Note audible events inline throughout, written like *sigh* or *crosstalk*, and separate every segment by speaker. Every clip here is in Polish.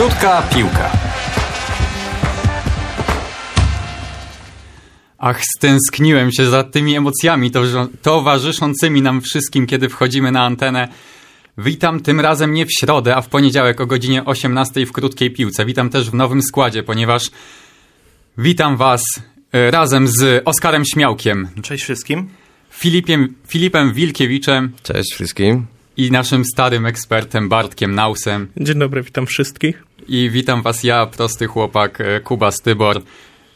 Speaker 1: Krótka piłka. Ach, stęskniłem się za tymi emocjami towarzyszącymi nam wszystkim, kiedy wchodzimy na antenę. Witam tym razem nie w środę, a w poniedziałek o godzinie 18 w krótkiej piłce. Witam też w nowym składzie, ponieważ witam Was e, razem z Oskarem Śmiałkiem.
Speaker 2: Cześć wszystkim.
Speaker 1: Filipiem, Filipem Wilkiewiczem.
Speaker 3: Cześć wszystkim.
Speaker 1: I naszym starym ekspertem Bartkiem Nausem.
Speaker 4: Dzień dobry, witam wszystkich.
Speaker 1: I witam Was ja, prosty chłopak e, Kuba Stybor.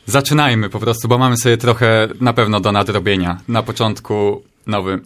Speaker 1: Zaczynajmy po prostu, bo mamy sobie trochę na pewno do nadrobienia. Na początku nowy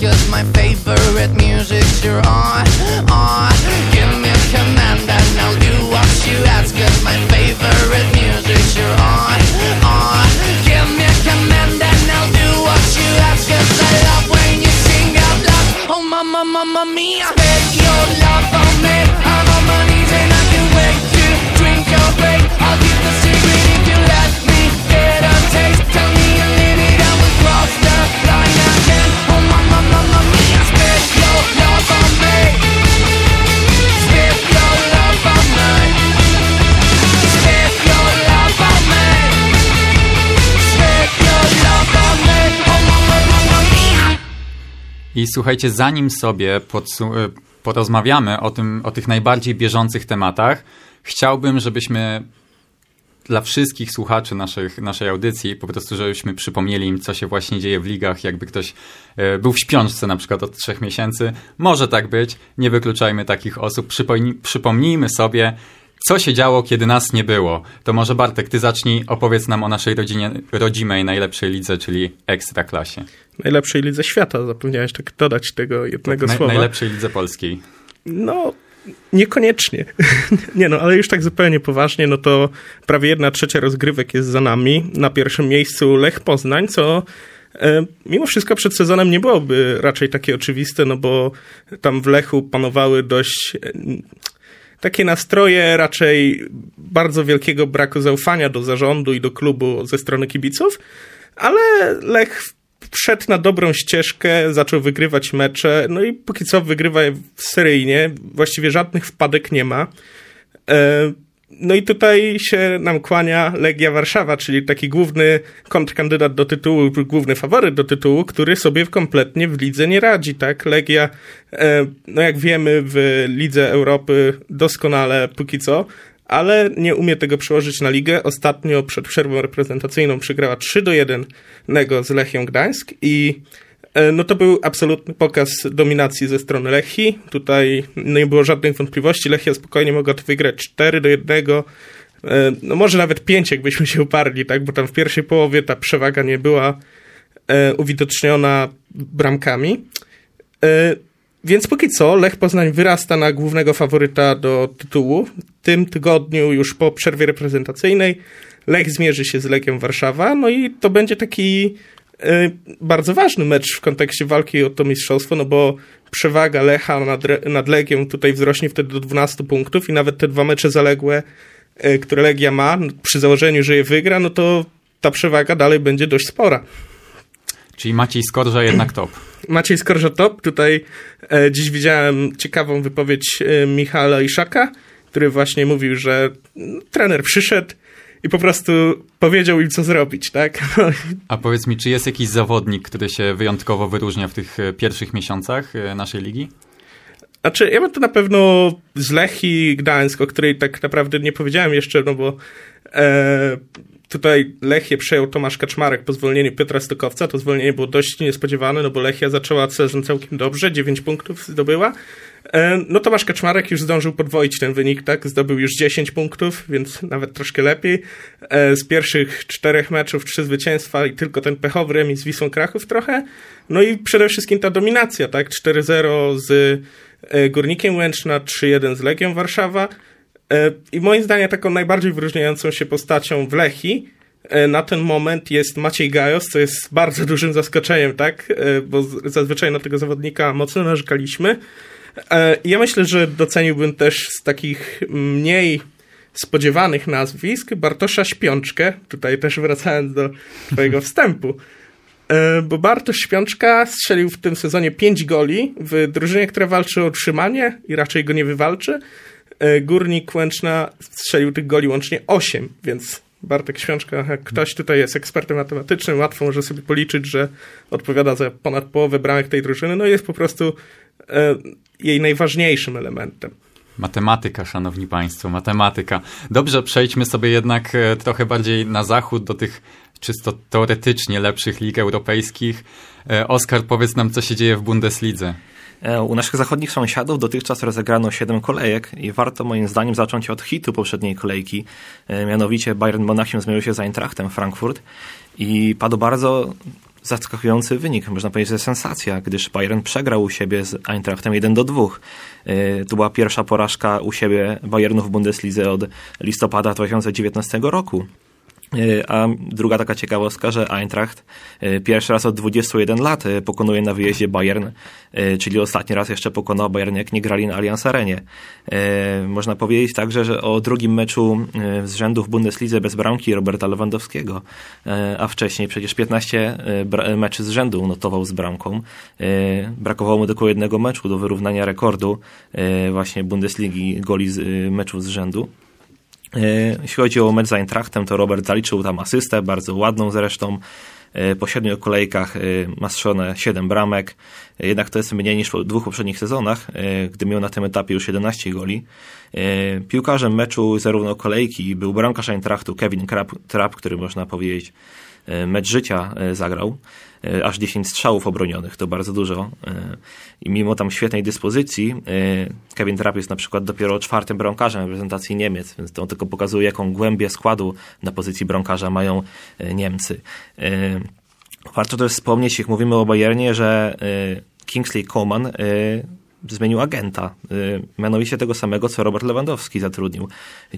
Speaker 1: cause my favorite music's your on, on Słuchajcie, zanim sobie e, porozmawiamy o, tym, o tych najbardziej bieżących tematach, chciałbym, żebyśmy dla wszystkich słuchaczy naszych, naszej audycji, po prostu, żebyśmy przypomnieli im, co się właśnie dzieje w ligach, jakby ktoś e, był w śpiączce na przykład od trzech miesięcy. Może tak być, nie wykluczajmy takich osób. przypomnijmy sobie, co się działo, kiedy nas nie było? To może Bartek, ty zacznij, opowiedz nam o naszej rodzinie, rodzimej najlepszej lidze, czyli Ekstraklasie.
Speaker 4: Najlepszej lidze świata, zapomniałeś tak dodać tego jednego Na, słowa.
Speaker 1: Najlepszej lidze polskiej.
Speaker 4: No, Niekoniecznie. *laughs* Nie no, ale już tak zupełnie poważnie, no to prawie jedna trzecia rozgrywek jest za nami. Na pierwszym miejscu Lech Poznań, co e, mimo wszystko przed sezonem nie byłoby raczej takie oczywiste, no bo tam w Lechu panowały dość takie nastroje raczej bardzo wielkiego braku zaufania do zarządu i do klubu ze strony kibiców, ale Lech wszedł na dobrą ścieżkę, zaczął wygrywać mecze, no i póki co wygrywa seryjnie, właściwie żadnych wpadek nie ma. No i tutaj się nam kłania Legia Warszawa, czyli taki główny kontrkandydat do tytułu, główny faworyt do tytułu, który sobie kompletnie w lidze nie radzi, tak? Legia, e, no jak wiemy, w Lidze Europy doskonale póki co, ale nie umie tego przełożyć na ligę. Ostatnio przed przerwą reprezentacyjną przegrała 3 do 1 z Lechią Gdańsk i no to był absolutny pokaz dominacji ze strony Lechii. Tutaj nie było żadnych wątpliwości. Lechia spokojnie mogła to wygrać 4 do 1. E, no może nawet 5, jakbyśmy się uparli, tak? Bo tam w pierwszej połowie ta przewaga nie była e, uwidoczniona bramkami. Więc póki co Lech Poznań wyrasta na głównego faworyta do tytułu. W tym tygodniu już po przerwie reprezentacyjnej Lech zmierzy się z Legią Warszawa, no i to będzie taki E, bardzo ważny mecz w kontekście walki o to mistrzostwo, no bo przewaga Lecha nad, nad Legią tutaj wzrośnie wtedy do 12 punktów i nawet te dwa mecze zaległe, e, które Legia ma, przy założeniu, że je wygra, no to ta przewaga dalej będzie dość spora.
Speaker 5: Czyli Maciej Skorża jednak top. *clears throat*
Speaker 4: Maciej Skorża top. Tutaj e, dziś widziałem ciekawą wypowiedź e, Michała Iszaka, który właśnie mówił, że no, trener przyszedł, i po prostu powiedział im, co zrobić, tak? *laughs*
Speaker 5: A powiedz mi, czy jest jakiś zawodnik, który się wyjątkowo wyróżnia w tych e, pierwszych miesiącach e, naszej ligi?
Speaker 4: Znaczy, ja bym to na pewno z Lechi Gdańsk, o której tak naprawdę nie powiedziałem jeszcze, no bo e, tutaj Lechie przejął Tomasz Kaczmarek po zwolnieniu Piotra Stokowca. To zwolnienie było dość niespodziewane, no bo Lechia zaczęła sezon całkiem dobrze, 9 punktów zdobyła. E, no Tomasz Kaczmarek już zdążył podwoić ten wynik, tak? Zdobył już 10 punktów, więc nawet troszkę lepiej. E, z pierwszych czterech meczów trzy zwycięstwa i tylko ten pechowy remis z Wisłą Krachów trochę. No i przede wszystkim ta dominacja, tak? 4-0 z e, Górnikiem Łęczna, 3-1 z Legią Warszawa. I moim zdaniem taką najbardziej wyróżniającą się postacią w Lechi na ten moment jest Maciej Gajos, co jest bardzo *laughs* dużym zaskoczeniem, tak? Bo zazwyczaj na tego zawodnika mocno narzekaliśmy. E, ja myślę, że doceniłbym też z takich mniej spodziewanych nazwisk Bartosza Śpiączkę, tutaj też wracając do twojego *laughs* wstępu, e, bo Bartosz Śpiączka strzelił w tym sezonie 5 goli w drużynie, która walczy o utrzymanie i raczej go nie wywalczy. E, Górnik Łęczna strzelił tych goli łącznie 8, więc Bartek Świączka, jak ktoś tutaj jest ekspertem matematycznym, łatwo może sobie policzyć, że odpowiada za ponad połowę bramek tej drużyny, no jest po prostu jej najważniejszym elementem.
Speaker 5: Matematyka, szanowni państwo, matematyka. Dobrze, przejdźmy sobie jednak e, trochę bardziej na zachód, do tych czysto teoretycznie lepszych lig europejskich. E, Oskar, powiedz nam, co się dzieje w Bundeslidze.
Speaker 2: E, u naszych zachodnich sąsiadów dotychczas rozegrano 7 kolejek i warto moim zdaniem zacząć od hitu poprzedniej kolejki. Mianowicie Bayern Monachium zmierzył się z Eintrachtem Frankfurt i padł bardzo zaskakujący wynik, można powiedzieć, że sensacja, gdyż Bayern przegrał u siebie z Eintrachtem 1 do 2. E, to była pierwsza porażka u siebie Bayernu w Bundeslidze od listopada 2019 roku. E, a druga taka ciekawostka, że Eintracht e, pierwszy raz od 21 lat e, pokonuje na wyjeździe Bayern, czyli ostatni raz jeszcze pokonał Bayern, jak nie grali na Allianz Arenie. Można powiedzieć także, że o drugim meczu z rzędu w Bundeslidze bez bramki Roberta Lewandowskiego, a wcześniej przecież 15 meczy z rzędu notował z bramką. Brakowało mu tylko jednego meczu do wyrównania rekordu właśnie Bundesligi goli z meczów z rzędu. E, jeśli chodzi o mecz z Eintrachtem, to Robert zaliczył tam asystę, bardzo ładną zresztą. E, po siedmiu kolejkach e, ma strzelone 7 bramek, jednak to jest mniej niż w dwóch poprzednich sezonach, gdy miał na tym etapie już 11 goli. Piłkarzem meczu zarówno kolejki był bramkarz Eintrachtu Kevin Trapp, który można powiedzieć mecz życia zagrał. E, aż 10 strzałów obronionych, to bardzo dużo. E, I mimo tam świetnej dyspozycji, e, Kevin Trapp jest na przykład dopiero czwartym bramkarzem reprezentacji Niemiec, więc to tylko pokazuje, jaką głębię składu na pozycji bramkarza mają Niemcy. Warto też wspomnieć, jak mówimy o Bayernie, że Kingsley Coman zmienił agenta, y, mianowicie tego samego, co Robert Lewandowski zatrudnił,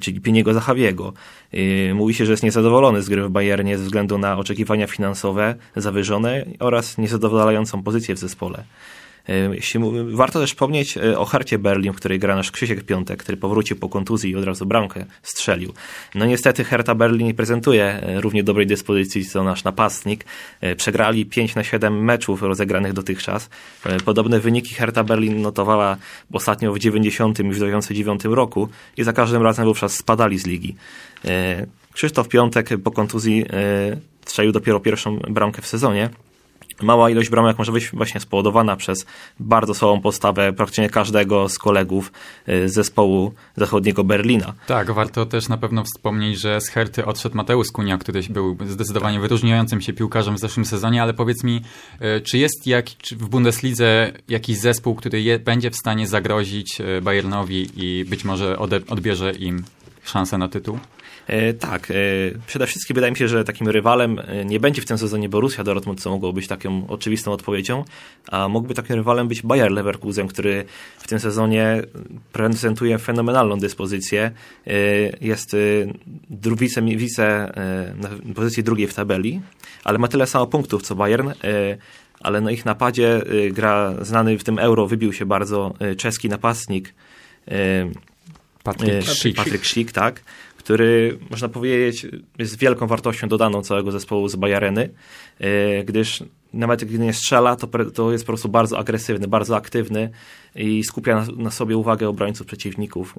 Speaker 2: czyli Piniego Zachawiego. Y, mówi się, że jest niezadowolony z gry w Bayernie ze względu na oczekiwania finansowe zawyżone oraz niezadowalającą pozycję w zespole. Jeśli, warto też wspomnieć o Hercie Berlin, w której gra nasz Krzysiek Piątek, który powrócił po kontuzji i od razu bramkę strzelił. No niestety Herta Berlin nie prezentuje równie dobrej dyspozycji co nasz napastnik. Przegrali 5 na 7 meczów rozegranych dotychczas. Podobne wyniki Herta Berlin notowała ostatnio w 90 i w 2009 roku i za każdym razem wówczas spadali z ligi. Krzysztof Piątek po kontuzji strzelił dopiero pierwszą bramkę w sezonie. Mała ilość bramek może być właśnie spowodowana przez bardzo słabą postawę praktycznie każdego z kolegów y, zespołu zachodniego Berlina.
Speaker 5: Tak, warto też na pewno wspomnieć, że z Herty odszedł Mateusz Kunia, który był zdecydowanie wyróżniającym się piłkarzem w zeszłym sezonie, ale powiedz mi, y, czy jest jak, czy w Bundeslidze jakiś zespół, który je, będzie w stanie zagrozić y, Bayernowi i być może odbierze im szansę na tytuł?
Speaker 2: E, tak, e, przede wszystkim wydaje mi się, że takim rywalem e, nie będzie w tym sezonie Borussia Dortmund, co mogło być taką oczywistą odpowiedzią, a mógłby takim rywalem być Bayer Leverkusen, który w tym sezonie prezentuje fenomenalną dyspozycję. Jest wice, wice na pozycji drugiej w tabeli, ale ma tyle samo punktów co Bayern ale na ich napadzie gra znany w tym euro, wybił się bardzo czeski napastnik
Speaker 5: Patryk Schick.
Speaker 2: Patryk tak który można powiedzieć jest wielką wartością dodaną całego zespołu z Bajareny, e, gdyż nawet gdy nie strzela, to, to jest po prostu bardzo agresywny, bardzo aktywny i skupia na, na sobie uwagę obrońców przeciwników.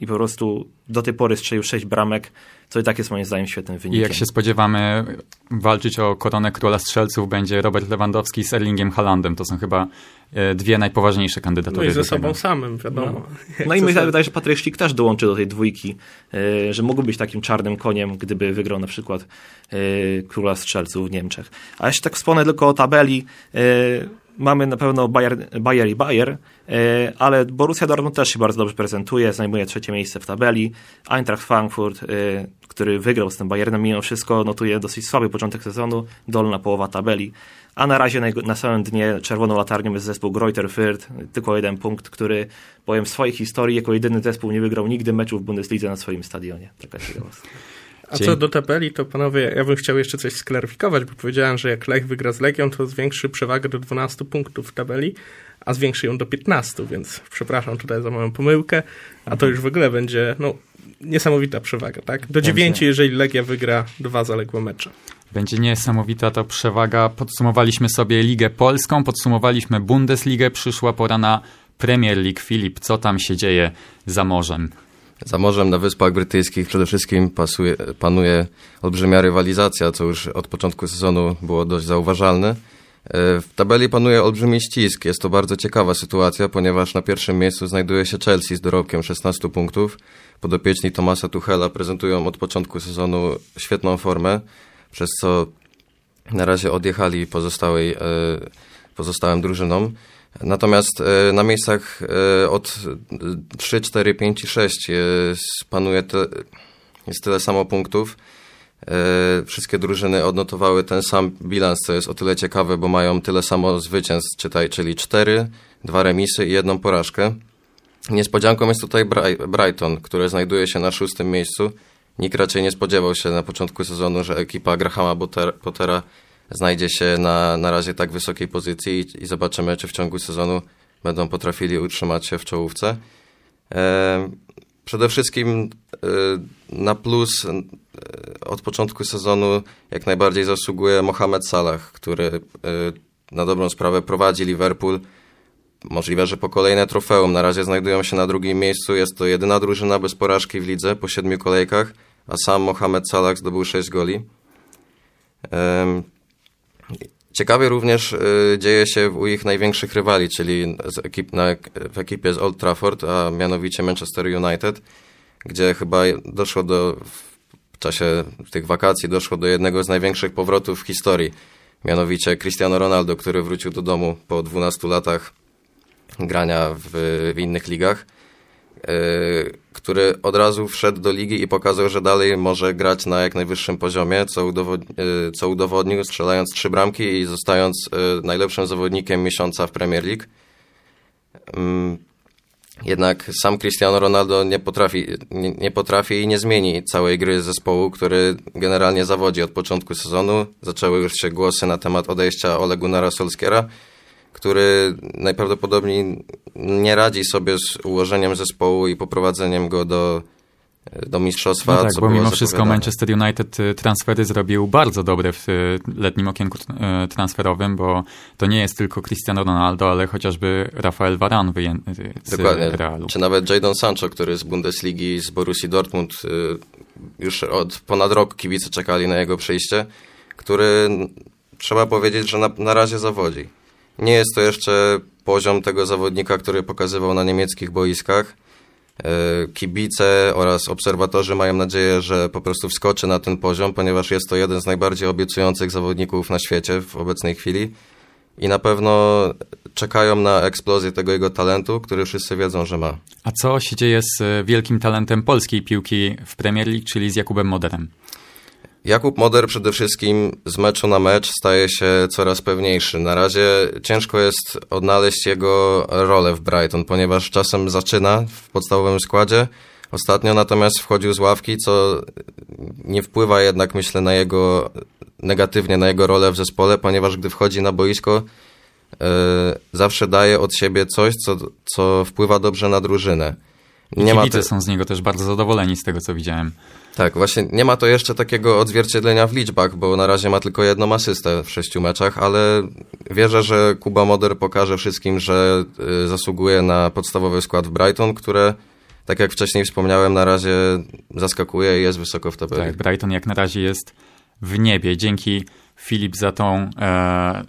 Speaker 2: I po prostu do tej pory strzelił sześć bramek, co i tak jest moim zdaniem świetnym wynikiem.
Speaker 5: I jak się spodziewamy, walczyć o koronę króla strzelców będzie Robert Lewandowski z Erlingiem Haalandem. To są chyba e, dwie najpoważniejsze kandydatury.
Speaker 4: No i ze sobą samym, wiadomo.
Speaker 2: No, no i *laughs* myślę, wydaje, że Patryk Szlik też dołączy do tej dwójki, e, że mógłby być takim czarnym koniem, gdyby wygrał na przykład e, króla strzelców w Niemczech. A jeszcze tak wspomnę tylko o tabeli mamy na pewno Bayer, Bayer i Bayer, e, ale Borussia Dortmund też się bardzo dobrze prezentuje, zajmuje trzecie miejsce w tabeli. Eintracht Frankfurt, e, który wygrał z tym Bayernem mimo wszystko, notuje dosyć słaby początek sezonu, dolna połowa tabeli. A na razie na, samym dnie czerwoną latarnią jest zespół Greuther Fürth, tylko jeden punkt, który powiem w swojej historii jako jedyny zespół nie wygrał nigdy meczu w Bundeslidze na swoim stadionie. Taka ciekawostka.
Speaker 4: A co do tabeli, to panowie, ja bym chciał jeszcze coś sklaryfikować, bo powiedziałem, że jak Lech wygra z Legią, to zwiększy przewagę do 12 punktów w tabeli, a zwiększy ją do 15, więc przepraszam tutaj za moją pomyłkę, a to już w ogóle będzie no, niesamowita przewaga, tak? Do 9, jeżeli Legia wygra dwa zaległe mecze.
Speaker 5: Będzie niesamowita to przewaga. Podsumowaliśmy sobie Ligę Polską, podsumowaliśmy Bundesligę, przyszła pora na Premier League. Filip, co tam się dzieje za morzem?
Speaker 3: Za morzem na Wyspach Brytyjskich przede wszystkim pasuje, panuje olbrzymia rywalizacja, co już od początku sezonu było dość zauważalne. E, w tabeli panuje olbrzymi ścisk. Jest to bardzo ciekawa sytuacja, ponieważ na pierwszym miejscu znajduje się Chelsea z dorobkiem 16 punktów. Podopieczni Tomasa Tuchela prezentują od początku sezonu świetną formę, przez co na razie odjechali pozostałej, e, pozostałym drużynom. Natomiast e, na miejscach e, od 3, 4, 5 i 6 panuje te, jest tyle samo punktów. E, wszystkie drużyny odnotowały ten sam bilans, co jest o tyle ciekawe, bo mają tyle samo zwycięstw, czytaj, czyli 4, dwa remisy i jedną porażkę. Niespodzianką jest tutaj Brighton, który znajduje się na szóstym miejscu. Nikt raczej nie spodziewał się na początku sezonu, że ekipa Grahama Pottera znajdzie się na, na razie tak wysokiej pozycji i, i zobaczymy, czy w ciągu sezonu będą potrafili utrzymać się w czołówce. E, przede wszystkim e, na plus e, od początku sezonu jak najbardziej zasługuje Mohamed Salah, który e, na dobrą sprawę prowadzi Liverpool. Możliwe, że po kolejne trofeum. Na razie znajdują się na drugim miejscu. Jest to jedyna drużyna bez porażki w lidze po siedmiu kolejkach, a sam Mohamed Salah zdobył sześć goli. Ciekawie również y, dzieje się u ich największych rywali, czyli ekip, na, w ekipie z Old Trafford, a mianowicie Manchester United, gdzie chyba doszło do, w czasie tych wakacji doszło do jednego z największych powrotów w historii. Mianowicie Cristiano Ronaldo, który wrócił do domu po 12 latach grania w, w innych ligach który od razu wszedł do ligi i pokazał, że dalej może grać na jak najwyższym poziomie, co, udowodni, e, co udowodnił strzelając trzy bramki i zostając e, najlepszym zawodnikiem miesiąca w Premier League. Mm, jednak sam Cristiano Ronaldo nie potrafi, nie, nie, potrafi i nie zmieni całej gry zespołu, który generalnie zawodzi od początku sezonu. Zaczęły już się głosy na temat odejścia Ole Gunnara Solskiera, który najprawdopodobniej nie radzi sobie z ułożeniem zespołu i poprowadzeniem go do do mistrzostwa.
Speaker 5: No tak, bo mimo wszystko Manchester United y, transfery zrobił bardzo dobre w y, letnim okienku y, transferowym, bo to nie jest tylko Cristiano Ronaldo, ale chociażby Rafael Varane wyjęty z Dokładnie. Realu.
Speaker 3: Czy nawet Jadon Sancho, który z Bundesligi, z Borussii Dortmund już od ponad rok kibice czekali na jego przyjście, który trzeba powiedzieć, że na, na razie zawodzi. Nie jest to jeszcze poziom tego zawodnika, który pokazywał na niemieckich boiskach, E, kibice oraz obserwatorzy mają nadzieję, że po prostu wskoczy na ten poziom, ponieważ jest to jeden z najbardziej obiecujących zawodników na świecie w obecnej chwili i na pewno czekają na eksplozję tego jego talentu, który wszyscy wiedzą, że ma.
Speaker 5: A co się dzieje z wielkim talentem polskiej piłki w Premier League, czyli z Jakubem Moderem?
Speaker 3: Jakub Moder przede wszystkim z meczu na mecz staje się coraz pewniejszy. Na razie ciężko jest odnaleźć jego rolę w Brighton, ponieważ czasem zaczyna w podstawowym składzie, ostatnio natomiast wchodził z ławki, co nie wpływa jednak, myślę, na jego negatywnie na jego rolę w zespole, ponieważ gdy wchodzi na boisko, yy, zawsze daje od siebie coś, co, co wpływa dobrze na drużynę.
Speaker 5: Nie Kibice te... są z niego też bardzo zadowoleni z tego, co widziałem.
Speaker 3: Tak, właśnie nie ma to jeszcze takiego odzwierciedlenia w liczbach, bo na razie ma tylko jedną asystę w sześciu meczach, ale wierzę, że Kuba Moder pokaże wszystkim, że y, zasługuje na podstawowy skład w Brighton, które tak jak wcześniej wspomniałem, na razie zaskakuje i jest wysoko w tabeli.
Speaker 5: Tak, Brighton jak na razie jest w niebie. Dzięki Filip za tą e,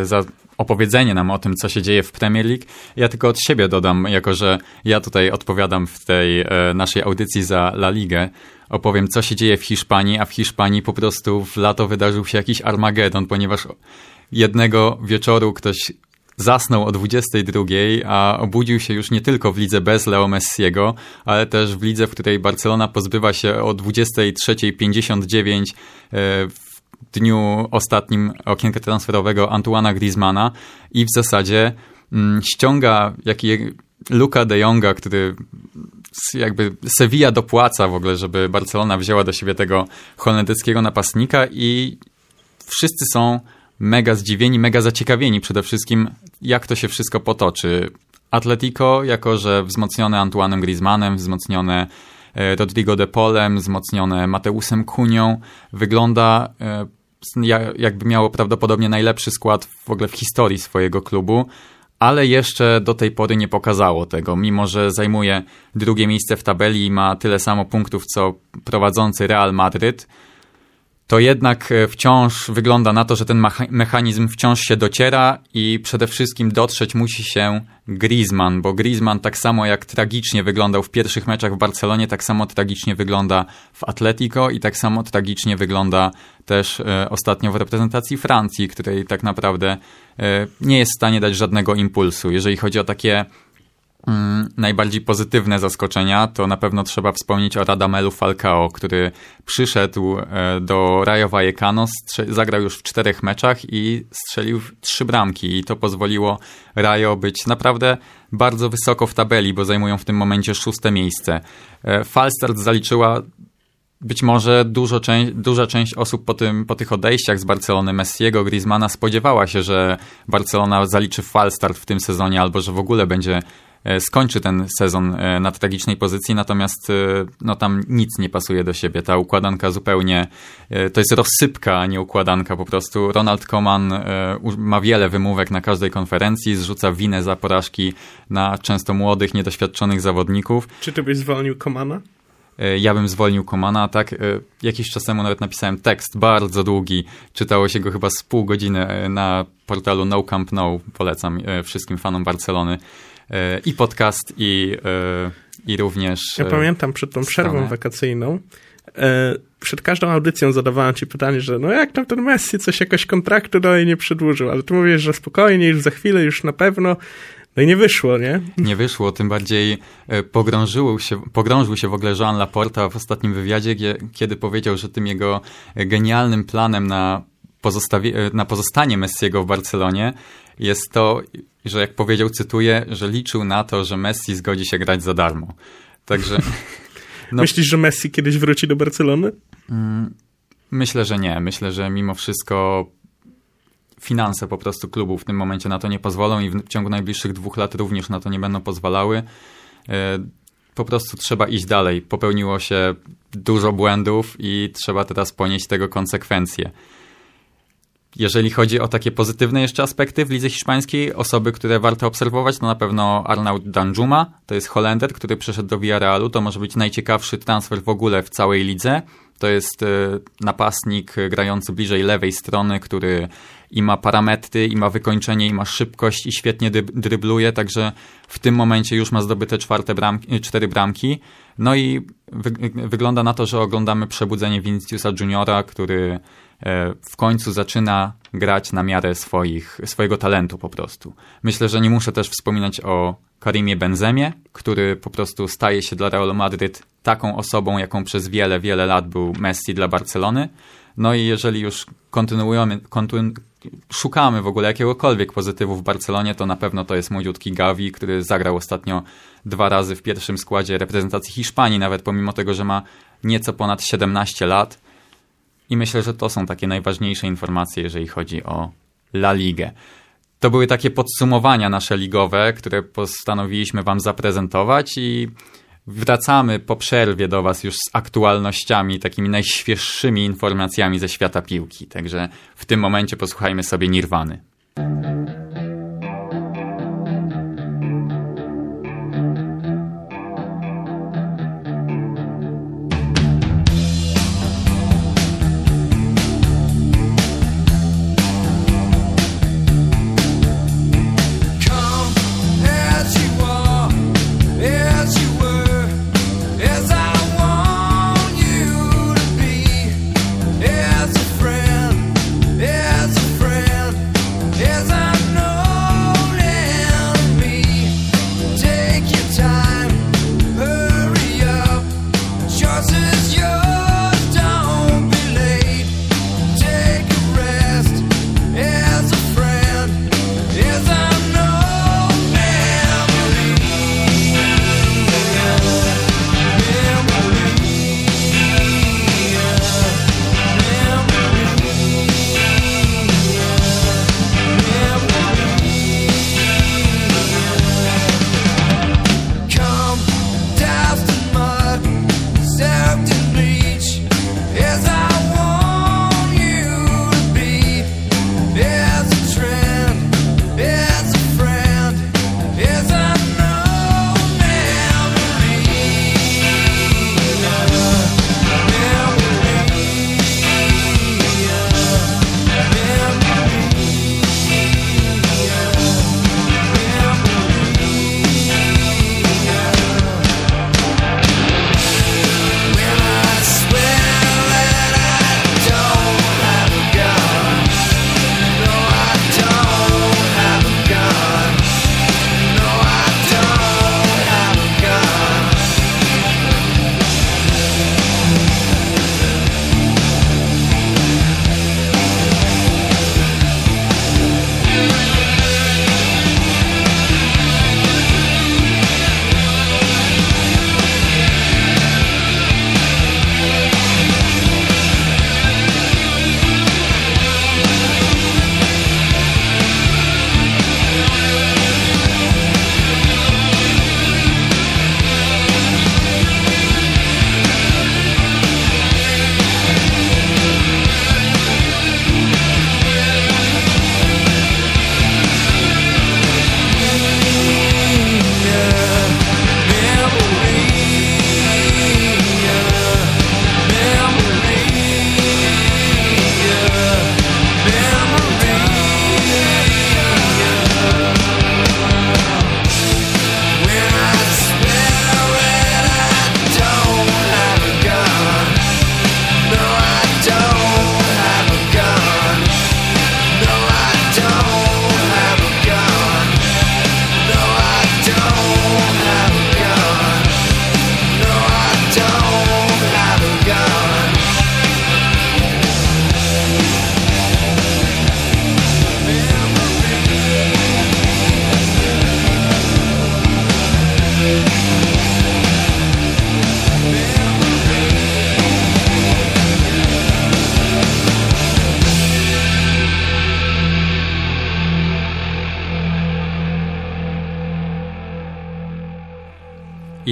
Speaker 5: e, za opowiedzenie nam o tym, co się dzieje w Premier League. Ja tylko od siebie dodam, jako że ja tutaj odpowiadam w tej e, naszej audycji za La Ligę, opowiem, co się dzieje w Hiszpanii, a w Hiszpanii po prostu w lato wydarzył się jakiś Armagedon, ponieważ jednego wieczoru ktoś zasnął o 22, a obudził się już nie tylko w lidze bez Leo Messiego, ale też w lidze, w której Barcelona pozbywa się o 23.59 w dniu ostatnim okienka transferowego Antuana Griezmana i w zasadzie mm, ściąga jaki Luka de Jonga, który jakby Sevilla dopłaca w ogóle, żeby Barcelona wzięła do siebie tego holenderskiego napastnika i wszyscy są mega zdziwieni, mega zaciekawieni przede wszystkim, jak to się wszystko potoczy. Atletico, jako że wzmocnione Antuanem Griezmannem, wzmocnione Rodrigo de Polem, wzmocnione Mateusem Kunią, wygląda e, jakby miało prawdopodobnie najlepszy skład w ogóle w historii swojego klubu, ale jeszcze do tej pory nie pokazało tego, mimo że zajmuje drugie miejsce w tabeli i ma tyle samo punktów co prowadzący Real Madryt to jednak e, wciąż wygląda na to, że ten mechanizm wciąż się dociera i przede wszystkim dotrzeć musi się Griezmann, bo Griezmann tak samo jak tragicznie wyglądał w pierwszych meczach w Barcelonie, tak samo tragicznie wygląda w Atletico i tak samo tragicznie wygląda też e, ostatnio w reprezentacji Francji, której tak naprawdę e, nie jest w stanie dać żadnego impulsu. Jeżeli chodzi o takie najbardziej pozytywne zaskoczenia, to na pewno trzeba wspomnieć o Radamelu Falcao, który przyszedł e, do Rayo Vallecano, zagrał już w czterech meczach i strzelił trzy bramki i to pozwoliło Rayo być naprawdę bardzo wysoko w tabeli, bo zajmują w tym momencie szóste miejsce. E, Falstart zaliczyła być może dużo duża część osób po, tym, po tych odejściach z Barcelony, Messiego, Griezmana spodziewała się, że Barcelona zaliczy falstart w tym sezonie albo że w ogóle będzie E, skończy ten sezon e, na tragicznej pozycji, natomiast e, no, tam nic nie pasuje do siebie. Ta układanka zupełnie to jest rozsypka, a nie układanka. Po prostu Ronald Koeman ma wiele wymówek na każdej konferencji, zrzuca winę za porażki na często młodych, niedoświadczonych zawodników.
Speaker 4: Czy ty byś zwolnił Komana?
Speaker 5: Ja bym zwolnił Komana, tak. Jakiś czas temu nawet napisałem tekst bardzo długi. Czytało się go chyba z pół godziny na portalu No Camp No. Polecam wszystkim fanom Barcelony i podcast, i, e, i również.
Speaker 4: Ja e, pamiętam przed tą przerwą stronę. wakacyjną. E, przed każdą audycją zadawałem ci pytanie, że no jak tam ten Messi coś jakoś kontraktu dalej nie przedłużył, ale ty mówisz, że spokojnie, już za chwilę, już na pewno. No i nie wyszło, nie?
Speaker 5: Nie wyszło, tym bardziej pogrążył się, pogrążył się w ogóle Jean Laporta w ostatnim wywiadzie, kiedy powiedział, że tym jego genialnym planem na, na pozostanie Messiego w Barcelonie jest to, że jak powiedział, cytuję, że liczył na to, że Messi zgodzi się grać za darmo. Także.
Speaker 4: No, *laughs* Myślisz, że Messi kiedyś wróci do Barcelony?
Speaker 5: Mm, myślę, że nie. Myślę, że mimo wszystko finanse po prostu klubu w tym momencie na to nie pozwolą i w ciągu najbliższych dwóch lat również na to nie będą pozwalały. E, po prostu trzeba iść dalej. Popełniło się dużo błędów i trzeba teraz ponieść tego konsekwencje. Jeżeli chodzi o takie pozytywne jeszcze aspekty w lidze hiszpańskiej, osoby, które warto obserwować, to na pewno Arnaud Danjuma, to jest Holender, który przeszedł do Villarrealu, to może być najciekawszy transfer w ogóle w całej lidze. To jest e, napastnik grający bliżej lewej strony, który i ma parametry, i ma wykończenie, i ma szybkość, i świetnie drybluje, także w tym momencie już ma zdobyte czwarte bramki, cztery bramki. No i wy wygląda na to, że oglądamy przebudzenie Viniciusa Juniora, który e, w końcu zaczyna grać na miarę swoich, swojego talentu po prostu. Myślę, że nie muszę też wspominać o Karimie Benzemie, który po prostu staje się dla Realu Madryt taką osobą, jaką przez wiele, wiele lat był Messi dla Barcelony. No i jeżeli już kontynuujemy, kontyn szukamy w ogóle jakiegokolwiek pozytywu w Barcelonie, to na pewno to jest młodziutki Gavi, który zagrał ostatnio dwa razy w pierwszym składzie reprezentacji Hiszpanii, nawet pomimo tego, że ma nieco ponad 17 lat. I myślę, że to są takie najważniejsze informacje, jeżeli chodzi o La Ligę. To były takie podsumowania nasze ligowe, które postanowiliśmy Wam zaprezentować i wracamy po przerwie do Was już z aktualnościami, takimi najświeższymi informacjami ze świata piłki. Także w tym momencie posłuchajmy sobie Nirwany.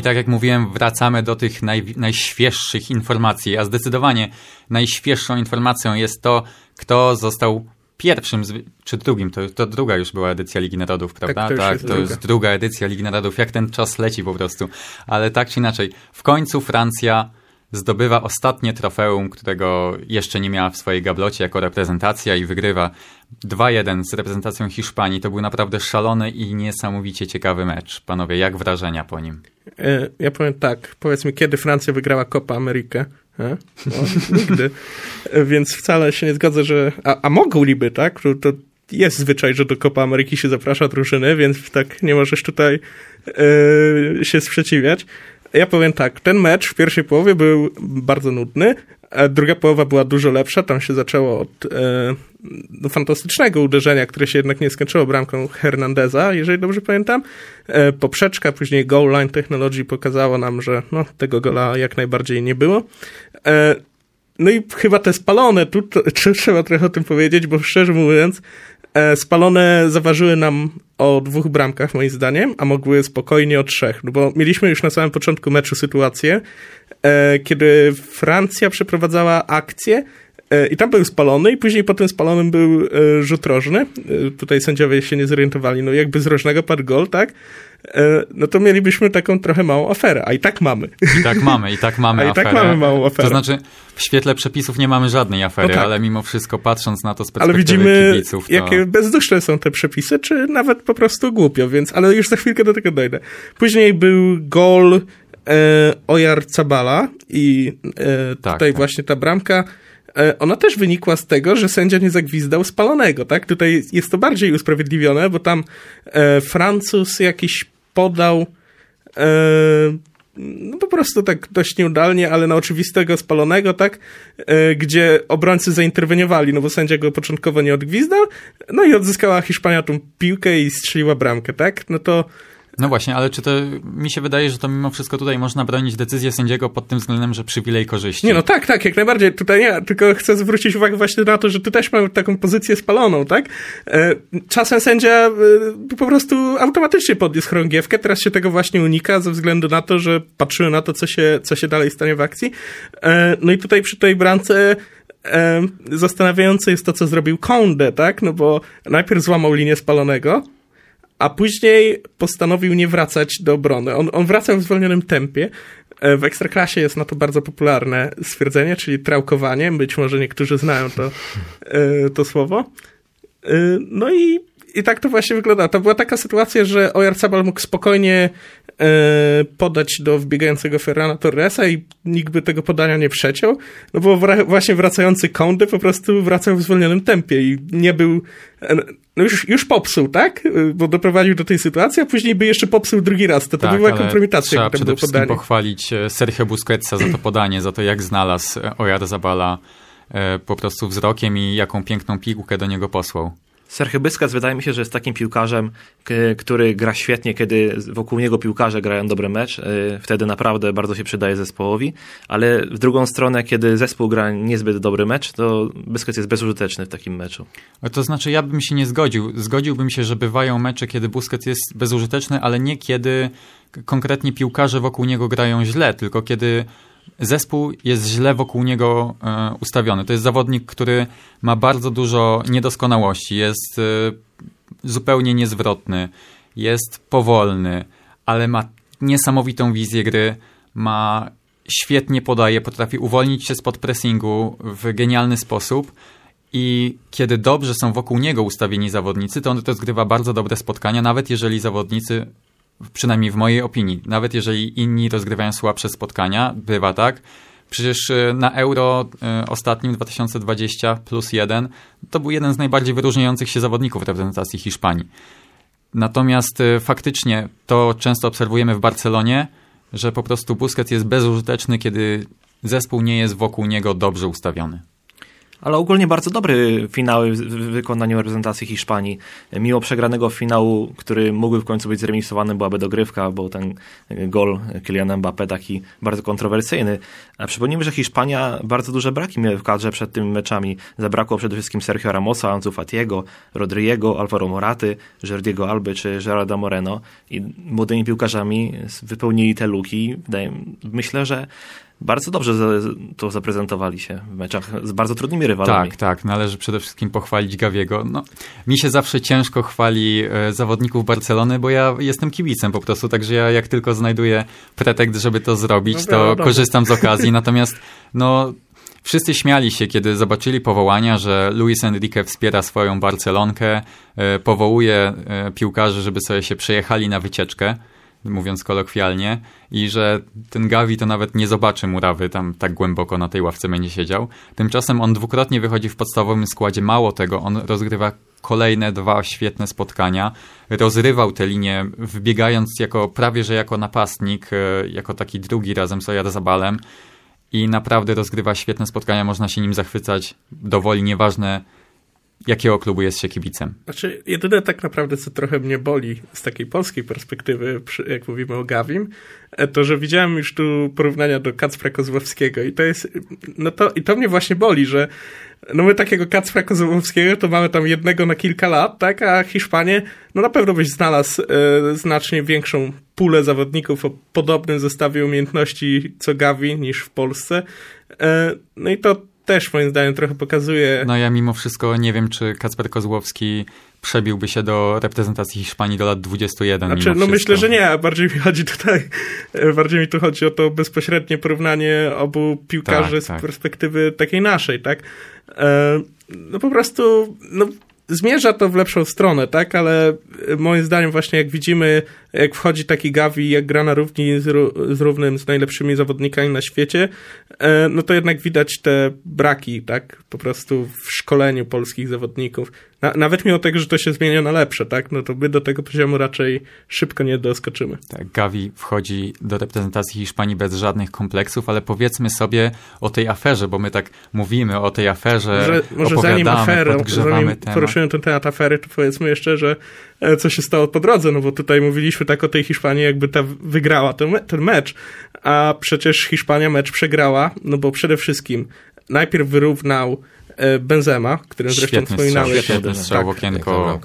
Speaker 5: Tak jak mówiłem, wracamy do tych naj, najświeższych informacji, a zdecydowanie najświeższą informacją jest to, kto został pierwszym, czy drugim, to, to druga już była edycja Ligi Narodów, tak, prawda?
Speaker 4: Tak, to,
Speaker 5: tak,
Speaker 4: jest,
Speaker 5: to jest druga edycja Ligi Narodów. Jak ten czas leci po prostu. Ale tak czy inaczej, w końcu Francja zdobywa ostatnie trofeum, którego jeszcze nie miała w swojej gablocie jako reprezentacja i wygrywa 2-1 z reprezentacją Hiszpanii. To był naprawdę szalony i niesamowicie ciekawy mecz. Panowie, jak wrażenia po nim?
Speaker 4: E, ja powiem tak, powiedzmy, kiedy Francja wygrała Copa Amerykę? No, nigdy. E, więc wcale się nie zgodzę, że... A, a mogliby, tak? To, jest zwyczaj, że do Copa Ameryki się zaprasza drużyny, więc tak nie możesz tutaj e, się sprzeciwiać. Ja powiem tak, ten mecz w pierwszej połowie był bardzo nudny, a druga połowa była dużo lepsza. Tam się zaczęło od e, no, fantastycznego uderzenia, które się jednak nie skończyło bramką Hernandeza, jeżeli dobrze pamiętam. E, poprzeczka, później goal line technology pokazało nam, że no, tego gola jak najbardziej nie było. E, no i chyba te spalone, tu to, trzeba trochę o tym powiedzieć, bo szczerze mówiąc, spalone zaważyły nam o dwóch bramkach, moim zdaniem, a mogły spokojnie o trzech. No bo mieliśmy już na samym początku meczu sytuację, e, kiedy Francja przeprowadzała akcję e, i tam był spalony i później po tym spalonym był rzut rożny. Tutaj sędziowie się nie zorientowali, no jakby z rożnego padł gol, tak? No to mielibyśmy taką trochę małą aferę, a i tak mamy.
Speaker 5: I tak mamy, i tak mamy
Speaker 4: a
Speaker 5: aferę.
Speaker 4: i tak mamy małą aferę.
Speaker 5: To znaczy, w świetle przepisów nie mamy żadnej afery, no tak. ale mimo wszystko patrząc na to z
Speaker 4: perspektywy ale widzimy, kibiców, to... jakie bezduszne są te przepisy, czy nawet po prostu głupio, więc, ale już za chwilkę do tego dojdę. Później był gol e, Ojar Cabala i e, tak, tutaj tak. właśnie ta bramka e, ona też wynikła z tego, że sędzia nie zagwizdał spalonego, tak? Tutaj jest to bardziej usprawiedliwione, bo tam e, Francuz jakiś podał e, no po prostu tak dość nieudalnie, ale na oczywistego spalonego, tak, e, gdzie obrońcy zainterweniowali, no bo sędzia go początkowo nie odgwizdał, no i odzyskała Hiszpania tą piłkę i strzeliła bramkę, tak, no to
Speaker 5: no właśnie, ale czy to mi się wydaje, że to mimo wszystko tutaj można bronić decyzję sędziego pod tym względem, że przywilej korzyści.
Speaker 4: Nie, no tak, tak, jak najbardziej. Tutaj nie, tylko chcę zwrócić uwagę właśnie na to, że tu też mamy taką pozycję spaloną, tak? E, czasem sędzia e, po prostu automatycznie podniósł chorągiewkę, teraz się tego właśnie unika ze względu na to, że patrzyły na to, co się, co się dalej stanie w akcji. E, no i tutaj przy tej bramce zastanawiające jest to, co zrobił Konde, tak? No bo najpierw złamał linię spalonego, a później postanowił nie wracać do obrony. On, on wracał w zwolnionym tempie. E, w Ekstraklasie jest na to bardzo popularne stwierdzenie, czyli trałkowanie. Być może niektórzy znają to, e, to słowo. E, no i, i tak to właśnie wygląda. To była taka sytuacja, że Ojarzabal mógł spokojnie podać do wbiegającego Ferrana Torresa i nikt by tego podania nie przeciął, no bo właśnie wracający Kondy po prostu wracał w zwolnionym tempie i nie był no już, już popsuł, tak? Bo doprowadził do tej sytuacji, a później by jeszcze popsuł drugi raz. To, to tak, była kompromitacja.
Speaker 5: Trzeba przede wszystkim podanie. pochwalić e, Sergio Busquetsa za to podanie, za to jak znalazł Ojar Zabala e, po prostu wzrokiem i jaką piękną piłkę do niego posłał.
Speaker 2: Sergio Busquets wydaje mi się, że jest takim piłkarzem, który gra świetnie, kiedy wokół niego piłkarze grają dobry mecz. Y, wtedy naprawdę bardzo się przydaje zespołowi, ale w drugą stronę, kiedy zespół gra niezbyt dobry mecz, to Busquets jest bezużyteczny w takim meczu.
Speaker 5: To znaczy, ja bym się nie zgodził. Zgodziłbym się, że bywają mecze, kiedy Busquets jest bezużyteczny, ale nie kiedy konkretnie piłkarze wokół niego grają źle, tylko kiedy zespół jest źle wokół niego e, ustawiony. To jest zawodnik, który ma bardzo dużo niedoskonałości, jest e, zupełnie niezwrotny, jest powolny, ale ma niesamowitą wizję gry, ma świetnie podaje, potrafi uwolnić się spod pressingu w genialny sposób i kiedy dobrze są wokół niego ustawieni zawodnicy, to on to zgrywa bardzo dobre spotkania, nawet jeżeli zawodnicy przynajmniej w mojej opinii, nawet jeżeli inni rozgrywają słabsze spotkania, bywa tak. Przecież e, na Euro e, ostatnim 2020 plus jeden to był jeden z najbardziej wyróżniających się zawodników reprezentacji Hiszpanii. Natomiast e, faktycznie to często obserwujemy w Barcelonie, że po prostu Busquets jest bezużyteczny, kiedy zespół nie jest wokół niego dobrze ustawiony.
Speaker 2: Ale ogólnie bardzo dobry finały w wykonaniu reprezentacji Hiszpanii. Mimo przegranego finału, który mógłby w końcu być zremisowany, byłaby dogrywka, bo ten gol Kylian Mbappé taki bardzo kontrowersyjny. A przypomnijmy, że Hiszpania bardzo duże braki miała w kadrze przed tymi meczami. Zabrakło przede wszystkim Sergio Ramosa, Ansu Fatiego, Rodriego, Alvaro Moraty, Jordiego Alby czy Gerarda Moreno. I młodymi piłkarzami wypełnili te luki. Myślę, że bardzo dobrze to zaprezentowali się w meczach z bardzo trudnymi rywalami.
Speaker 5: Tak, tak. Należy przede wszystkim pochwalić Gawiego. No, mi się zawsze ciężko chwali e, zawodników Barcelony, bo ja jestem kibicem po prostu, także ja jak tylko znajduję pretekst, żeby to zrobić, no, to korzystam z okazji. *laughs* Natomiast no, Wszyscy śmiali się, kiedy zobaczyli powołania, że Luis Enrique wspiera swoją Barcelonkę, e, powołuje e, piłkarzy, żeby sobie się przejechali na wycieczkę mówiąc kolokwialnie, i że ten Gavi to nawet nie zobaczy murawy tam tak głęboko na tej ławce będzie siedział. Tymczasem on dwukrotnie wychodzi w podstawowym składzie. Mało tego, on rozgrywa kolejne dwa świetne spotkania. Rozrywał te linie, wybiegając jako prawie że jako napastnik, e, jako taki drugi razem z Ojarzabalem i naprawdę rozgrywa świetne spotkania, można się nim zachwycać dowoli, nieważne jakiego klubu jest się kibicem?
Speaker 4: Znaczy, jedyne tak naprawdę, co trochę mnie boli z takiej polskiej perspektywy, jak mówimy o Gawim, e, to, że widziałem już tu porównania do Kacpra Kozłowskiego i to jest, no to, i to mnie właśnie boli, że no my takiego Kacpra Kozłowskiego to mamy tam jednego na kilka lat, tak, a Hiszpanie, no na pewno byś znalazł e, znacznie większą pulę zawodników o podobnym zestawie umiejętności co Gavi niż w Polsce. E, no i to też moim zdaniem trochę pokazuje...
Speaker 5: No ja mimo wszystko nie wiem, czy Kacper Kozłowski przebiłby się do reprezentacji Hiszpanii do lat 21.
Speaker 4: Znaczy, no
Speaker 5: wszystko.
Speaker 4: myślę, że nie, a bardziej mi chodzi tutaj, bardziej mi tu chodzi o to bezpośrednie porównanie obu piłkarzy tak, z tak. perspektywy takiej naszej, tak? E, no po prostu, no zmierza to w lepszą stronę, tak? Ale moim zdaniem właśnie jak widzimy, jak wchodzi taki Gavi, jak gra na równi z, z równym, z najlepszymi zawodnikami na świecie, e, no to jednak widać te braki, tak? Po prostu w szkoleniu polskich zawodników. Na, nawet mimo tego, że to się zmienia na lepsze, tak? No to my do tego poziomu raczej szybko nie doskoczymy.
Speaker 5: Tak, Gavi wchodzi do reprezentacji Hiszpanii bez żadnych kompleksów, ale powiedzmy sobie o tej aferze, bo my tak mówimy o tej aferze, może, może zanim aferę, zanim temat.
Speaker 4: poruszymy ten temat afery, to powiedzmy jeszcze, że e, co się stało po drodze, no bo tutaj mówiliśmy tak o tej Hiszpanii, jakby ta wygrała ten, ten mecz, a przecież Hiszpania mecz przegrała, no bo przede wszystkim najpierw wyrównał Benzema, którym zresztą wspominałeś.
Speaker 5: Świetny strzał w okienko.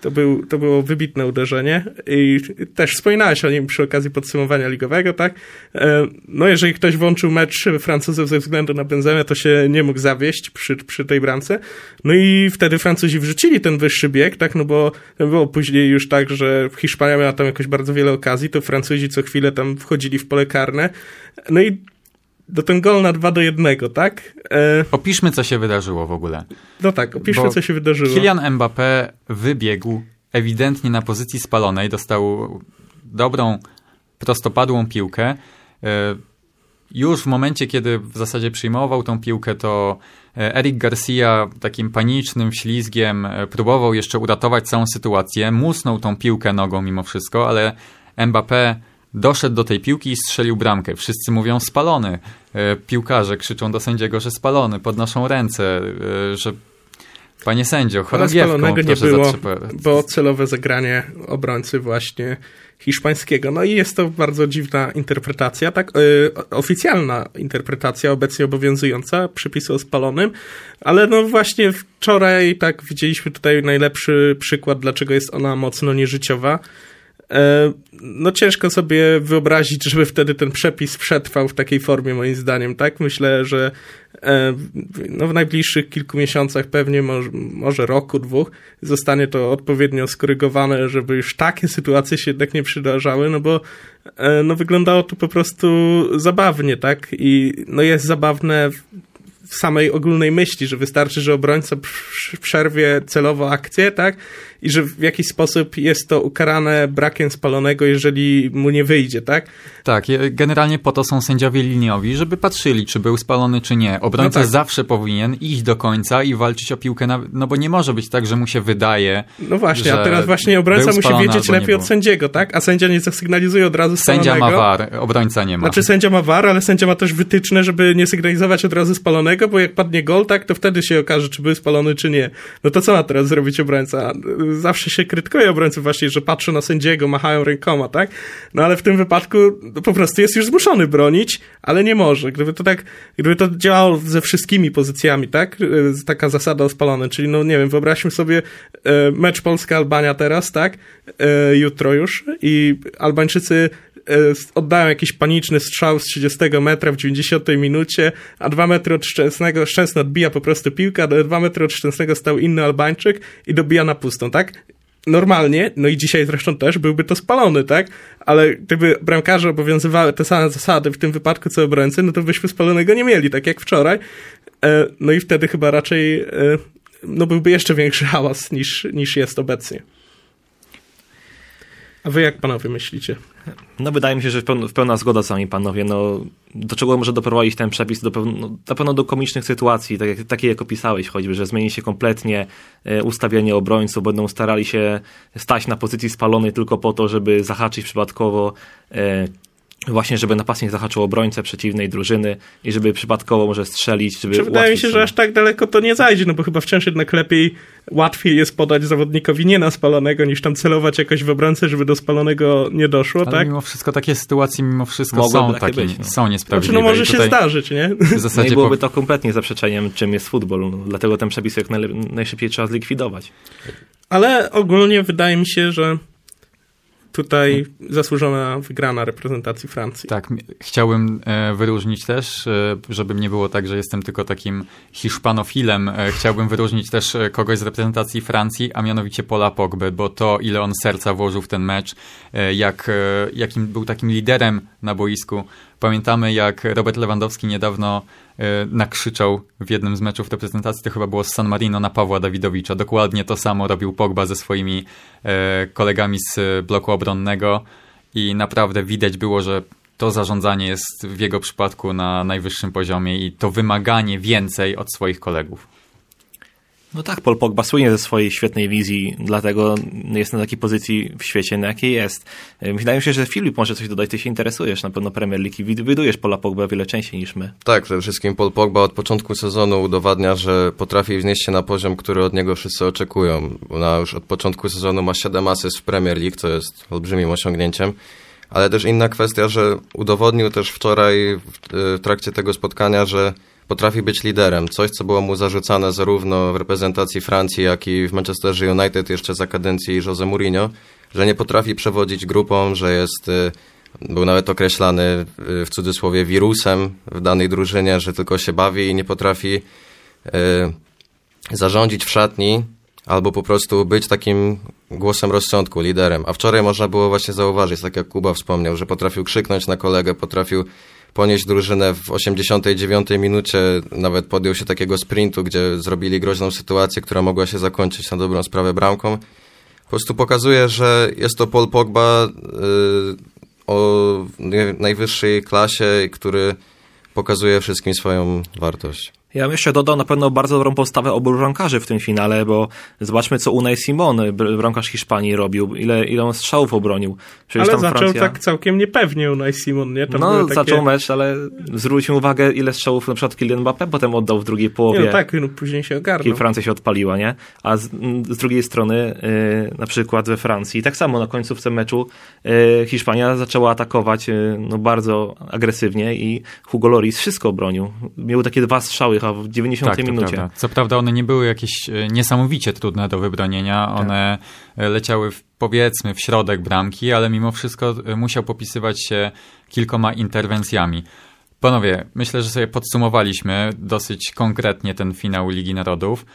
Speaker 4: To, był, to było wybitne uderzenie i też wspominałeś o nim przy okazji podsumowania ligowego, tak? E, no jeżeli ktoś włączył mecz Francuzów ze względu na Benzemę, to się nie mógł zawieść przy, przy tej bramce. No i wtedy Francuzi wrzucili ten wyższy bieg, tak? No bo było później już tak, że Hiszpania miała tam jakoś bardzo wiele okazji, to Francuzi co chwilę tam wchodzili w pole karne. No i do ten gol na 2 do 1, tak?
Speaker 5: E... Opiszmy, co się wydarzyło w ogóle.
Speaker 4: No tak, opiszmy, Bo co się wydarzyło.
Speaker 5: Kylian Mbappé wybiegł ewidentnie na pozycji spalonej, dostał dobrą, prostopadłą piłkę. E... Już w momencie, kiedy w zasadzie przyjmował tą piłkę, to e, Eric Garcia takim panicznym ślizgiem e, próbował jeszcze uratować całą sytuację. Musnął tą piłkę nogą mimo wszystko, ale Mbappé doszedł do tej piłki i strzelił bramkę. Wszyscy mówią spalony. E, piłkarze krzyczą do sędziego, że spalony, podnoszą ręce, e, że panie sędzio, chorągiewką
Speaker 4: nie było, bo celowe zagranie obrońcy właśnie hiszpańskiego. No i jest to bardzo dziwna interpretacja, tak, yy, oficjalna interpretacja obecnie obowiązująca przepisu o spalonym, ale no właśnie wczoraj tak widzieliśmy tutaj najlepszy przykład, dlaczego jest ona mocno nieżyciowa. E, no ciężko sobie wyobrazić, żeby wtedy ten przepis przetrwał w takiej formie, moim zdaniem, tak? Myślę, że e, no w najbliższych kilku miesiącach, pewnie może, może roku, dwóch, zostanie to odpowiednio skorygowane, żeby już takie sytuacje się jednak nie przydarzały, no bo e, no wyglądało to po prostu zabawnie, tak? I no jest zabawne w samej ogólnej myśli, że wystarczy, że obrońca przerwie celowo akcję, tak? I że w jakiś sposób jest to ukarane brakiem spalonego, jeżeli mu nie wyjdzie, tak?
Speaker 5: Tak, generalnie po to są sędziowie liniowi, żeby patrzyli, czy był spalony, czy nie. Obrońca no tak. zawsze powinien iść do końca i walczyć o piłkę, na... no bo nie może być tak, że mu się wydaje.
Speaker 4: No właśnie, a teraz właśnie obrońca musi wiedzieć lepiej od sędziego, tak? A sędzia nie zasygnalizuje od razu spalonego.
Speaker 5: Sędzia ma war, obrońca nie ma.
Speaker 4: Znaczy sędzia ma war, ale sędzia ma też wytyczne, żeby nie sygnalizować od razu spalonego, bo jak padnie gol, tak, to wtedy się okaże, czy był spalony, czy nie. No to co ma teraz zrobić obrońca? Zawsze się krytykuje obrońców właśnie, że patrzą na sędziego, machają rękoma, tak? No ale w tym wypadku no, po prostu jest już zmuszony bronić, ale nie może. Gdyby to tak, gdyby to działało ze wszystkimi pozycjami, tak? Taka zasada o czyli no nie wiem, wyobraźmy sobie e, mecz Polska-Albania teraz, tak? E, jutro już i Albańczycy e, oddają jakiś paniczny strzał z 30 metra w 90 minucie, a dwa metry od Szczęsnego, Szczęsny odbija po prostu piłkę, a dwa metry od Szczęsnego stał inny Albańczyk i dobija na pustą, tak? Normalnie, no i dzisiaj zresztą też, byłby to spalony, tak? Ale gdyby bramkarze obowiązywały te same zasady w tym wypadku co obrońcy, no to byśmy spalonego nie mieli, tak jak wczoraj. No i wtedy chyba raczej no byłby jeszcze większy hałas niż, niż jest obecnie. A wy jak panowie myślicie?
Speaker 2: No wydaje mi się, że w pełna zgoda z wami panowie. No, do czego może doprowadzić ten przepis? Do pewno, no, na pewno do komicznych sytuacji, tak jak, takie jak opisałeś choćby, że zmieni się kompletnie e, ustawienie obrońców, będą starali się stać na pozycji spalonej tylko po to, żeby zahaczyć przypadkowo e, właśnie, żeby napastnik zahaczył obrońcę przeciwnej drużyny i żeby przypadkowo może strzelić. Żeby
Speaker 4: Czy wydaje mi się, że aż tak daleko to nie zajdzie, no bo chyba wciąż jednak lepiej, łatwiej jest podać zawodnikowi nie na spalonego, niż tam celować jakoś w obrońcę, żeby do spalonego nie doszło,
Speaker 5: Ale
Speaker 4: tak?
Speaker 5: mimo wszystko takie sytuacje mimo wszystko są takie, być, no. są niesprawiedliwe.
Speaker 4: Znaczy, no może się zdarzyć, nie?
Speaker 2: W zasadzie no byłoby to kompletnie zaprzeczeniem, czym jest futbol, no, dlatego ten przepis jak najszybciej trzeba zlikwidować.
Speaker 4: Ale ogólnie wydaje mi się, że tutaj zasłużona wygrana reprezentacji Francji.
Speaker 5: Tak, chciałbym e, wyróżnić też, e, żeby nie było tak, że jestem tylko takim hiszpanofilem, e, chciałbym wyróżnić też kogoś z reprezentacji Francji, a mianowicie Pola Pogby, bo to ile on serca włożył w ten mecz, jak, jakim był takim liderem na boisku. Pamiętamy, jak Robert Lewandowski niedawno E, nakrzyczał w jednym z meczów reprezentacji, to chyba było z San Marino na Pawła Dawidowicza. Dokładnie to samo robił Pogba ze swoimi e, kolegami z bloku obronnego i naprawdę widać było, że to zarządzanie jest w jego przypadku na najwyższym poziomie i to wymaganie więcej od swoich kolegów.
Speaker 2: No tak, Paul Pogba słynie ze swojej świetnej wizji, dlatego jest na takiej pozycji w świecie, na jakiej jest. Wydaje mi się, że Filip może coś dodać, ty się interesujesz na pewno Premier League i widujesz Paula Pogba wiele częściej niż my.
Speaker 3: Tak, przede wszystkim Paul Pogba od początku sezonu udowadnia, że potrafi wznieść się na poziom, który od niego wszyscy oczekują. Ona już od początku sezonu ma 7 asyst w Premier League, co jest olbrzymim osiągnięciem. Ale też inna kwestia, że udowodnił też wczoraj w trakcie tego spotkania, że potrafi być liderem. Coś, co było mu zarzucane zarówno w reprezentacji Francji, jak i w Manchesterze United jeszcze za kadencji Jose Mourinho, że nie potrafi przewodzić grupą, że jest, y, był nawet określany y, w cudzysłowie wirusem w danej drużynie, że tylko się bawi i nie potrafi y, zarządzić w szatni albo po prostu być takim głosem rozsądku, liderem. A wczoraj można było właśnie zauważyć, tak jak Kuba wspomniał, że potrafił krzyknąć na kolegę, potrafił ponieść drużynę w 89 minucie, nawet podjął się takiego sprintu, gdzie zrobili groźną sytuację, która mogła się zakończyć na dobrą sprawę bramką. Po prostu pokazuje, że jest to Paul Pogba yy, o najwyższej klasie, który pokazuje wszystkim swoją wartość.
Speaker 2: Ja bym jeszcze dodał na pewno bardzo dobrą postawę obu bramkarzy w tym finale, bo zobaczmy, co Unai Simon, bramkarz Hiszpanii, robił, ile, ile on strzałów obronił.
Speaker 4: Przecież ale zaczął Francja... tak całkiem niepewnie Unai Simon, nie?
Speaker 2: Tam no, takie... zaczął mecz, ale zwróćmy uwagę, ile strzałów na przykład Kylian Mbappé potem oddał w drugiej połowie. Nie,
Speaker 4: no tak, no, później się ogarnął.
Speaker 2: I Francja się odpaliła, nie? A z, z drugiej strony, yy, na przykład we Francji, tak samo na końcówce meczu yy, Hiszpania zaczęła atakować yy, no, bardzo agresywnie i Hugo Lloris wszystko obronił. Miał takie dwa strzały w 90 tak, minucie.
Speaker 5: Prawda. Co prawda one nie były jakieś e, niesamowicie trudne do wybronienia, tak. one e, leciały w, powiedzmy w środek bramki, ale mimo wszystko e, musiał popisywać się kilkoma interwencjami. Panowie, myślę, że sobie podsumowaliśmy dosyć konkretnie ten finał Ligi Narodów.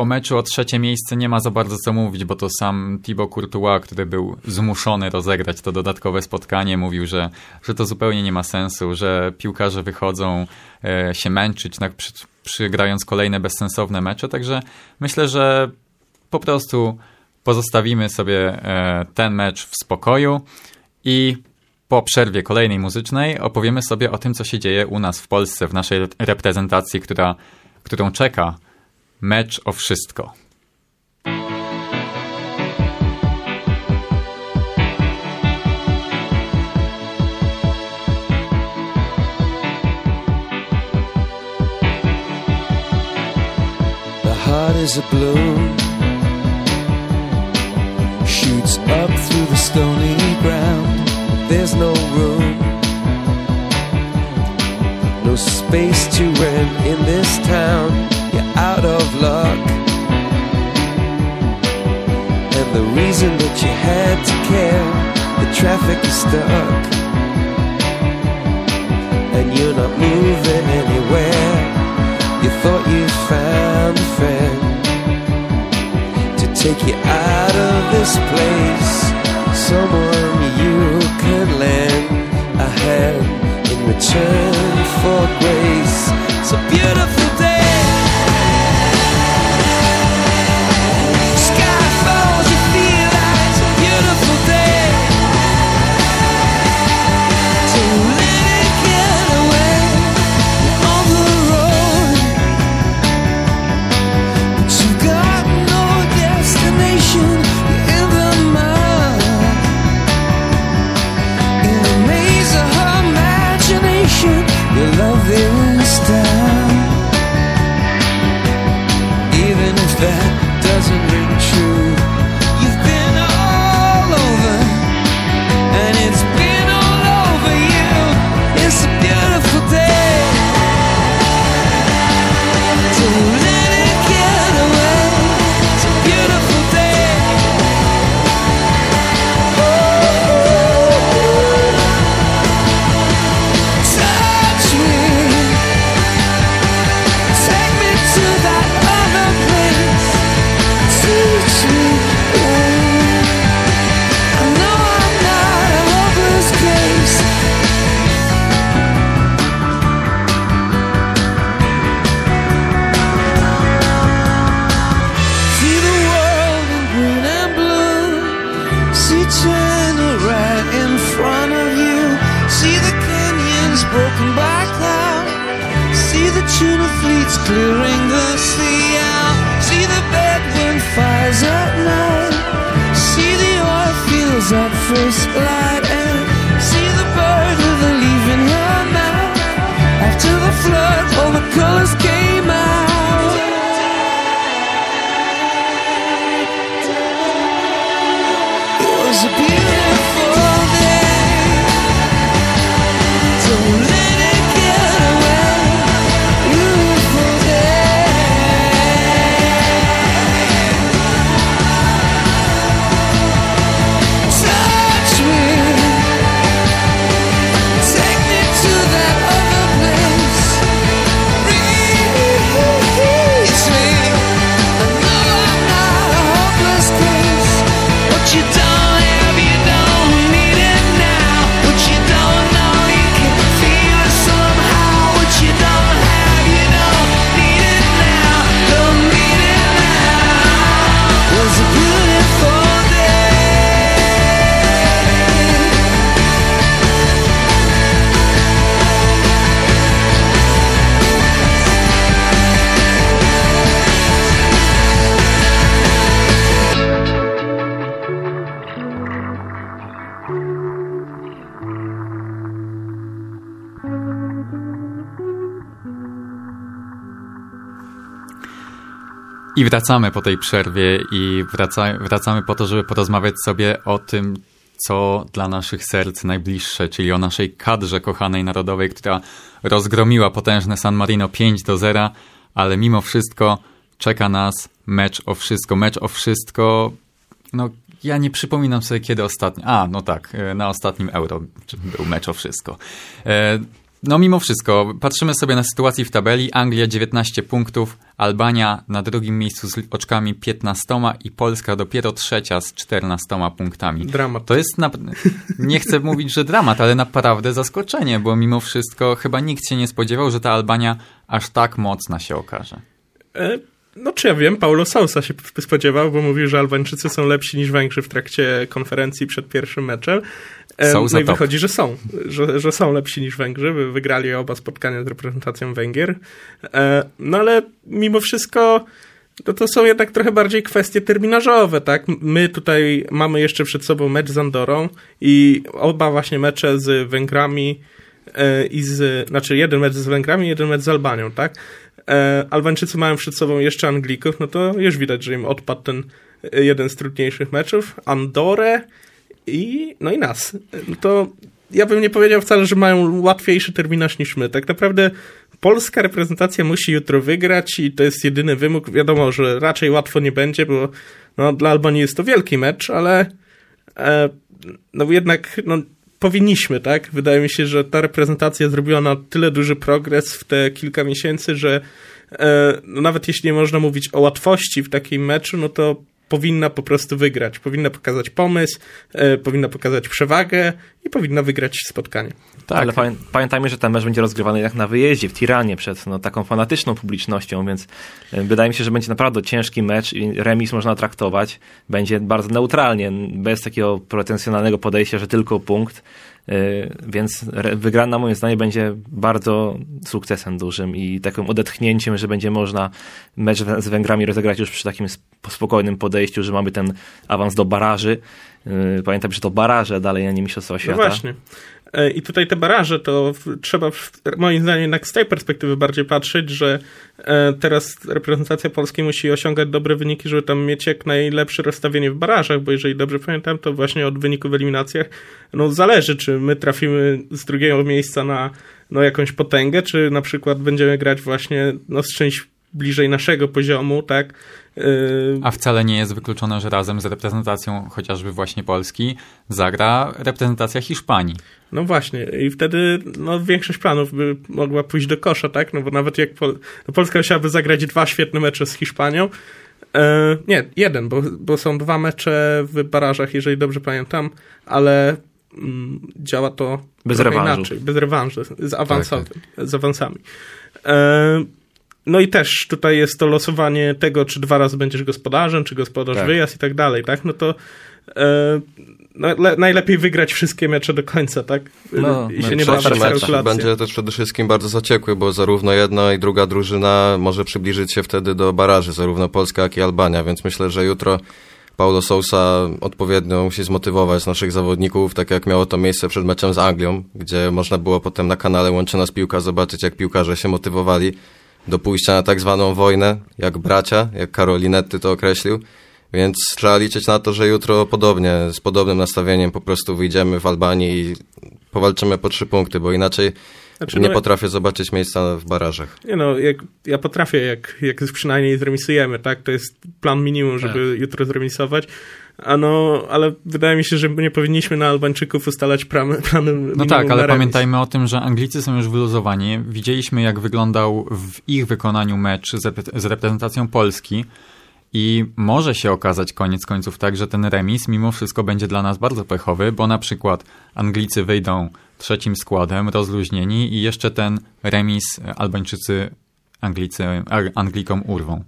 Speaker 5: O meczu o trzecie miejsce nie ma za bardzo co mówić, bo to sam Thibaut Courtois, który był zmuszony rozegrać to dodatkowe spotkanie, mówił, że, że to zupełnie nie ma sensu, że piłkarze wychodzą e, się męczyć, na, przy, przygrając kolejne bezsensowne mecze, także myślę, że po prostu pozostawimy sobie e, ten mecz w spokoju i po przerwie kolejnej muzycznej opowiemy sobie o tym, co się dzieje u nas w Polsce, w naszej reprezentacji, która, którą czeka Mecz o wszystko.
Speaker 1: The heart is a bloom shoots up through the stony ground. There's no room, no space to rent in this town. The reason that you had to care, the traffic is stuck. And you're not moving anywhere. You thought you found a friend to take you out of this place. Someone you can lend a hand in return for grace. A beautiful I
Speaker 5: wracamy po tej przerwie i wraca, wracamy po to, żeby porozmawiać sobie o tym, co dla naszych serc najbliższe, czyli o naszej kadrze kochanej narodowej, która rozgromiła potężne San Marino 5 do 0, ale mimo wszystko czeka nas mecz o wszystko. Mecz o wszystko, no ja nie przypominam sobie kiedy ostatnio. A, no tak, e, na ostatnim Euro był mecz o wszystko. E, No mimo wszystko, patrzymy sobie na sytuację w tabeli. Anglia 19 punktów, Albania na drugim miejscu z oczkami 15 i Polska dopiero trzecia z 14 punktami.
Speaker 4: Dramat.
Speaker 5: To jest, na... *laughs* nie chcę mówić, że dramat, ale naprawdę zaskoczenie, bo mimo wszystko chyba nikt się nie spodziewał, że ta Albania aż tak mocna się okaże.
Speaker 4: No czy ja wiem, Paulo Sousa się spodziewał, bo mówił, że Albańczycy są lepsi niż Węgrzy w trakcie konferencji przed pierwszym meczem.
Speaker 5: Sousa
Speaker 4: No i wychodzi, że są, że, że są lepsi niż Węgrzy. Wy- Wygrali oba spotkania z reprezentacją Węgier. E, No ale mimo wszystko to, to są jednak trochę bardziej kwestie terminarzowe, tak? My tutaj mamy jeszcze przed sobą mecz z Andorą i oba właśnie mecze z Węgrami e, i z, znaczy jeden mecz z Węgrami, jeden mecz z Albanią, tak? E, Albańczycy mają przed sobą jeszcze Anglików, no to już widać, że im odpadł ten e, jeden z trudniejszych meczów. Andorę i no i nas. No to ja bym nie powiedział wcale, że mają łatwiejszy terminarz niż my. Tak naprawdę polska reprezentacja musi jutro wygrać i to jest jedyny wymóg. Wiadomo, że raczej łatwo nie będzie, bo no, dla Albanii jest to wielki mecz, ale e, no jednak no, powinniśmy, tak? Wydaje mi się, że ta reprezentacja zrobiła na tyle duży progres w te kilka miesięcy, że e, no, nawet jeśli nie można mówić o łatwości w takim meczu, no to powinna po prostu wygrać. Powinna pokazać pomysł, e, powinna pokazać przewagę i powinna wygrać spotkanie.
Speaker 2: Tak. Ale pamię pamiętajmy, że ten mecz będzie rozgrywany jak na wyjeździe w Tiranie przed no, taką fanatyczną publicznością, więc e, wydaje mi się, że będzie naprawdę ciężki mecz i remis można traktować. Będzie bardzo neutralnie, bez takiego pretensjonalnego podejścia, że tylko punkt. E, więc wygrana moim zdaniem będzie bardzo sukcesem dużym i takim odetchnięciem, że będzie można mecz z Węgrami rozegrać już przy takim spokojnym podejściu, że mamy ten awans do baraży. E, pamiętam, że to baraże dalej, a nie Mistrzostwa
Speaker 4: No
Speaker 2: Świata.
Speaker 4: właśnie. E, I tutaj te baraże, to trzeba moim zdaniem jednak z tej perspektywy bardziej patrzeć, że e, teraz reprezentacja Polski musi osiągać dobre wyniki, żeby tam mieć jak najlepsze rozstawienie w barażach, bo jeżeli dobrze pamiętam, to właśnie od wyniku w eliminacjach no zależy, czy my trafimy z drugiego miejsca na no, jakąś potęgę, czy na przykład będziemy grać właśnie no, z czymś bliżej naszego poziomu, tak?
Speaker 5: A wcale nie jest wykluczone, że razem z reprezentacją chociażby właśnie Polski zagra reprezentacja Hiszpanii.
Speaker 4: No właśnie, i wtedy no, większość planów by mogła pójść do kosza, tak? No bo nawet jak Pol no, Polska musiałaby zagrać dwa świetne mecze z Hiszpanią. E, nie, jeden, bo, bo są dwa mecze w barażach, jeżeli dobrze pamiętam, ale mm, działa to
Speaker 2: bez rewanżu.
Speaker 4: inaczej, bez rewanżu, z, awansowym, tak, tak. z awansami. E, no i też tutaj jest to losowanie tego, czy dwa razy będziesz gospodarzem, czy gospodarz tak. wyjazd i tak dalej, tak? No to e, no, le, najlepiej wygrać wszystkie mecze do końca, tak?
Speaker 3: No, I się nie mecz będzie też przede wszystkim bardzo zaciekły, bo zarówno jedna i druga drużyna może przybliżyć się wtedy do baraży, zarówno Polska, jak i Albania, więc myślę, że jutro Paulo Sousa odpowiednio musi zmotywować naszych zawodników, tak jak miało to miejsce przed meczem z Anglią, gdzie można było potem na kanale Łączona z Piłka zobaczyć, jak piłkarze się motywowali do pójścia na tak zwaną wojnę, jak bracia, jak Karolinetty to określił. Więc trzeba liczyć na to, że jutro podobnie, z podobnym nastawieniem po prostu wyjdziemy w Albanii i powalczymy po trzy punkty, bo inaczej znaczy, nie no, potrafię zobaczyć miejsca w barażach.
Speaker 4: Nie no, jak, ja potrafię, jak, jak przynajmniej zremisujemy, tak? To jest plan minimum, żeby tak. jutro zremisować. A no, ale wydaje mi się, że nie powinniśmy na Albańczyków ustalać plany. plany
Speaker 5: no tak, ale pamiętajmy o tym, że Anglicy są już wyluzowani. Widzieliśmy, jak wyglądał w ich wykonaniu mecz z, z reprezentacją Polski. I może się okazać koniec końców tak, że ten remis mimo wszystko będzie dla nas bardzo pechowy, bo na przykład Anglicy wyjdą trzecim składem, rozluźnieni i jeszcze ten remis Albańczycy Anglicy, Anglikom urwą.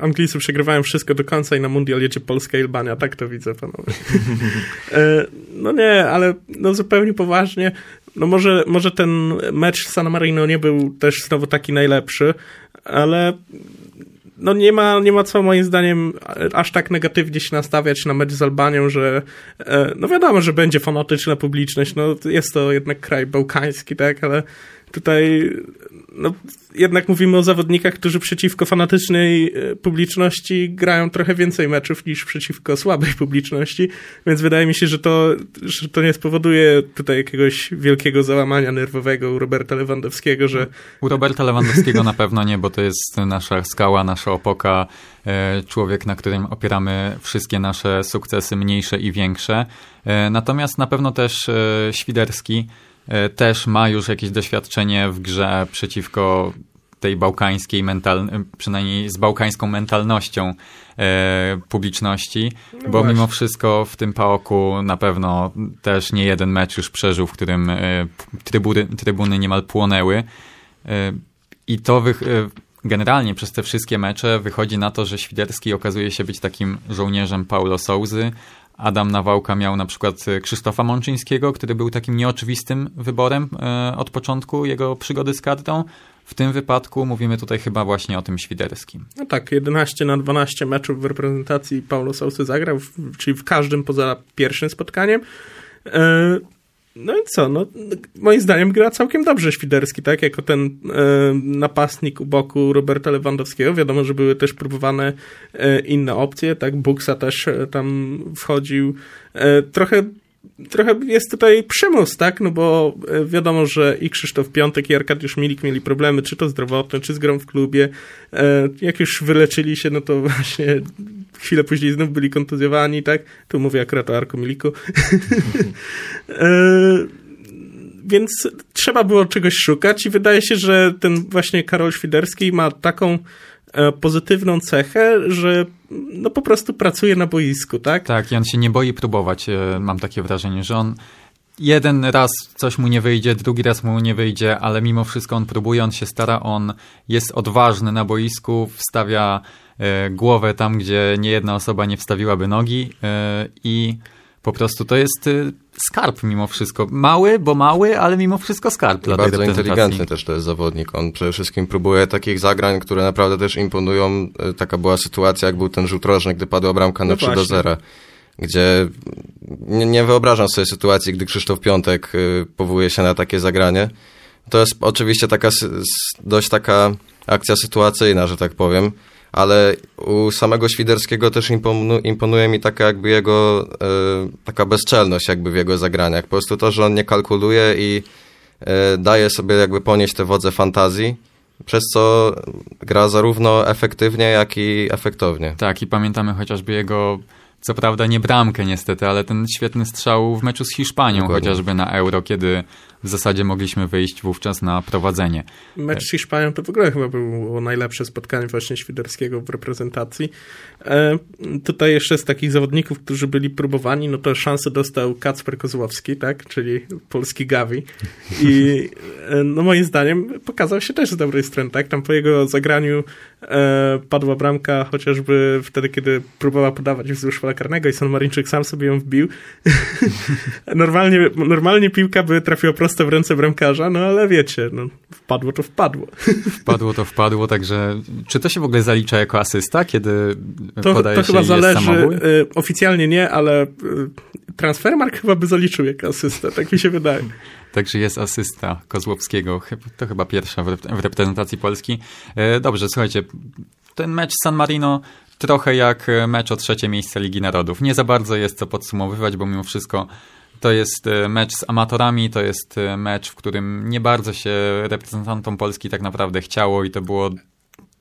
Speaker 4: Anglicy przegrywają wszystko do końca i na mundial jedzie Polska i Albania, tak to widzę, panowie. no nie, ale no zupełnie poważnie, no może, może ten mecz San Marino nie był też znowu taki najlepszy, ale no nie ma, nie ma co moim zdaniem aż tak negatywnie się nastawiać na mecz z Albanią, że no wiadomo, że będzie fanatyczna publiczność, no jest to jednak kraj bałkański, tak, ale tutaj no, jednak mówimy o zawodnikach, którzy przeciwko fanatycznej publiczności grają trochę więcej meczów niż przeciwko słabej *laughs* publiczności, więc wydaje mi się, że to, że to nie spowoduje tutaj jakiegoś wielkiego załamania nerwowego u Roberta Lewandowskiego, że...
Speaker 5: U Roberta Lewandowskiego na pewno nie, bo to jest nasza skała, nasza opoka, człowiek, na którym opieramy wszystkie nasze sukcesy mniejsze i większe. Natomiast na pewno też Świderski też ma już jakieś doświadczenie w grze przeciwko tej bałkańskiej mental, przynajmniej z bałkańską mentalnością e, publiczności, no bo właśnie. mimo wszystko w tym paoku na pewno też nie jeden mecz już przeżył, w którym e, trybuny, trybuny niemal płonęły e, i to wych, generalnie przez te wszystkie mecze wychodzi na to, że Świderski okazuje się być takim żołnierzem Paulo Souzy, Adam Nawałka miał na przykład Krzysztofa Mączyńskiego, który był takim nieoczywistym wyborem e, od początku jego przygody z kartą. W tym wypadku mówimy tutaj chyba właśnie o tym Świderskim.
Speaker 4: No tak, 11 na 12 meczów w reprezentacji Paulo Sousy zagrał, czyli w każdym poza pierwszym spotkaniem. No i co? No, moim zdaniem gra całkiem dobrze Świderski, tak? Jako ten e, napastnik u boku Roberta Lewandowskiego. Wiadomo, że były też próbowane e, inne opcje, tak? Buksa też e, tam wchodził. Trochę trochę jest tutaj przymus, tak? No bo e, wiadomo, że i Krzysztof Piątek, i Arkadiusz Milik mieli problemy, czy to zdrowotne, czy z grą w klubie. E, jak już wyleczyli się, no to *laughs* właśnie chwilę później znów byli kontuzjowani, tak? Tu mówię akurat o Arku Miliku. *laughs* e, więc trzeba było czegoś szukać i wydaje się, że ten właśnie Karol Świderski ma taką pozytywną cechę, że no po prostu pracuje na boisku, tak?
Speaker 5: Tak, i on się nie boi próbować. e, Mam takie wrażenie, że on jeden raz coś mu nie wyjdzie, drugi raz mu nie wyjdzie, ale mimo wszystko on próbuje, on się stara, on jest odważny na boisku, wstawia e, głowę tam, gdzie nie jedna osoba nie wstawiłaby nogi e, i po prostu to jest e, skarb mimo wszystko. Mały, bo mały, ale mimo wszystko skarb dla tej
Speaker 3: Bardzo
Speaker 5: reprezentacji.
Speaker 3: inteligentny też to jest zawodnik. On przede wszystkim próbuje takich zagrań, które naprawdę też imponują. E, Taka była sytuacja, jak był ten rzut rożny, gdy padła bramka na
Speaker 4: No
Speaker 3: 3 do
Speaker 4: właśnie.
Speaker 3: 0. Gdzie nie, nie wyobrażam sobie sytuacji, gdy Krzysztof Piątek y, powołuje się na takie zagranie. To jest oczywiście taka dość taka akcja sytuacyjna, że tak powiem, ale u samego Świderskiego też imponu, imponuje mi taka jakby jego y, taka bezczelność jakby w jego zagraniach. Po prostu to, że on nie kalkuluje i y, daje sobie jakby ponieść te wodze fantazji, przez co gra zarówno efektywnie, jak i efektownie.
Speaker 5: Tak, i pamiętamy chociażby jego, co prawda nie bramkę niestety, ale ten świetny strzał w meczu z Hiszpanią,
Speaker 3: Dokładnie.
Speaker 5: chociażby na Euro, kiedy w zasadzie mogliśmy wyjść wówczas na prowadzenie.
Speaker 4: Mecz z Hiszpanią to w ogóle chyba było najlepsze spotkanie właśnie Świderskiego w reprezentacji. E, tutaj jeszcze z takich zawodników, którzy byli próbowani, no to szansę dostał Kacper Kozłowski, tak, czyli polski Gavi. I e, no moim zdaniem pokazał się też z dobrej strony, tak, tam po jego zagraniu e, padła bramka chociażby wtedy, kiedy próbował podawać wzdłuż pola karnego i San Marinczyk sam sobie ją wbił. *laughs* normalnie, normalnie piłka by trafiła prosto w ręce bramkarza, no ale wiecie, no, wpadło to wpadło. *laughs*
Speaker 5: Wpadło to wpadło, także czy to się w ogóle zalicza jako asysta, kiedy
Speaker 4: To,
Speaker 5: podaje
Speaker 4: to
Speaker 5: się
Speaker 4: chyba zależy,
Speaker 5: samobój?
Speaker 4: y, oficjalnie nie, ale y, Transfermark chyba by zaliczył jako asystę, tak mi się wydaje.
Speaker 5: Także jest asysta Kozłowskiego. To chyba pierwsza w rep- w reprezentacji Polski. E, Dobrze, słuchajcie, ten mecz San Marino trochę jak mecz o trzecie miejsce Ligi Narodów. Nie za bardzo jest co podsumowywać, bo mimo wszystko to jest e, mecz z amatorami, to jest e, mecz, w którym nie bardzo się reprezentantom Polski tak naprawdę chciało i to było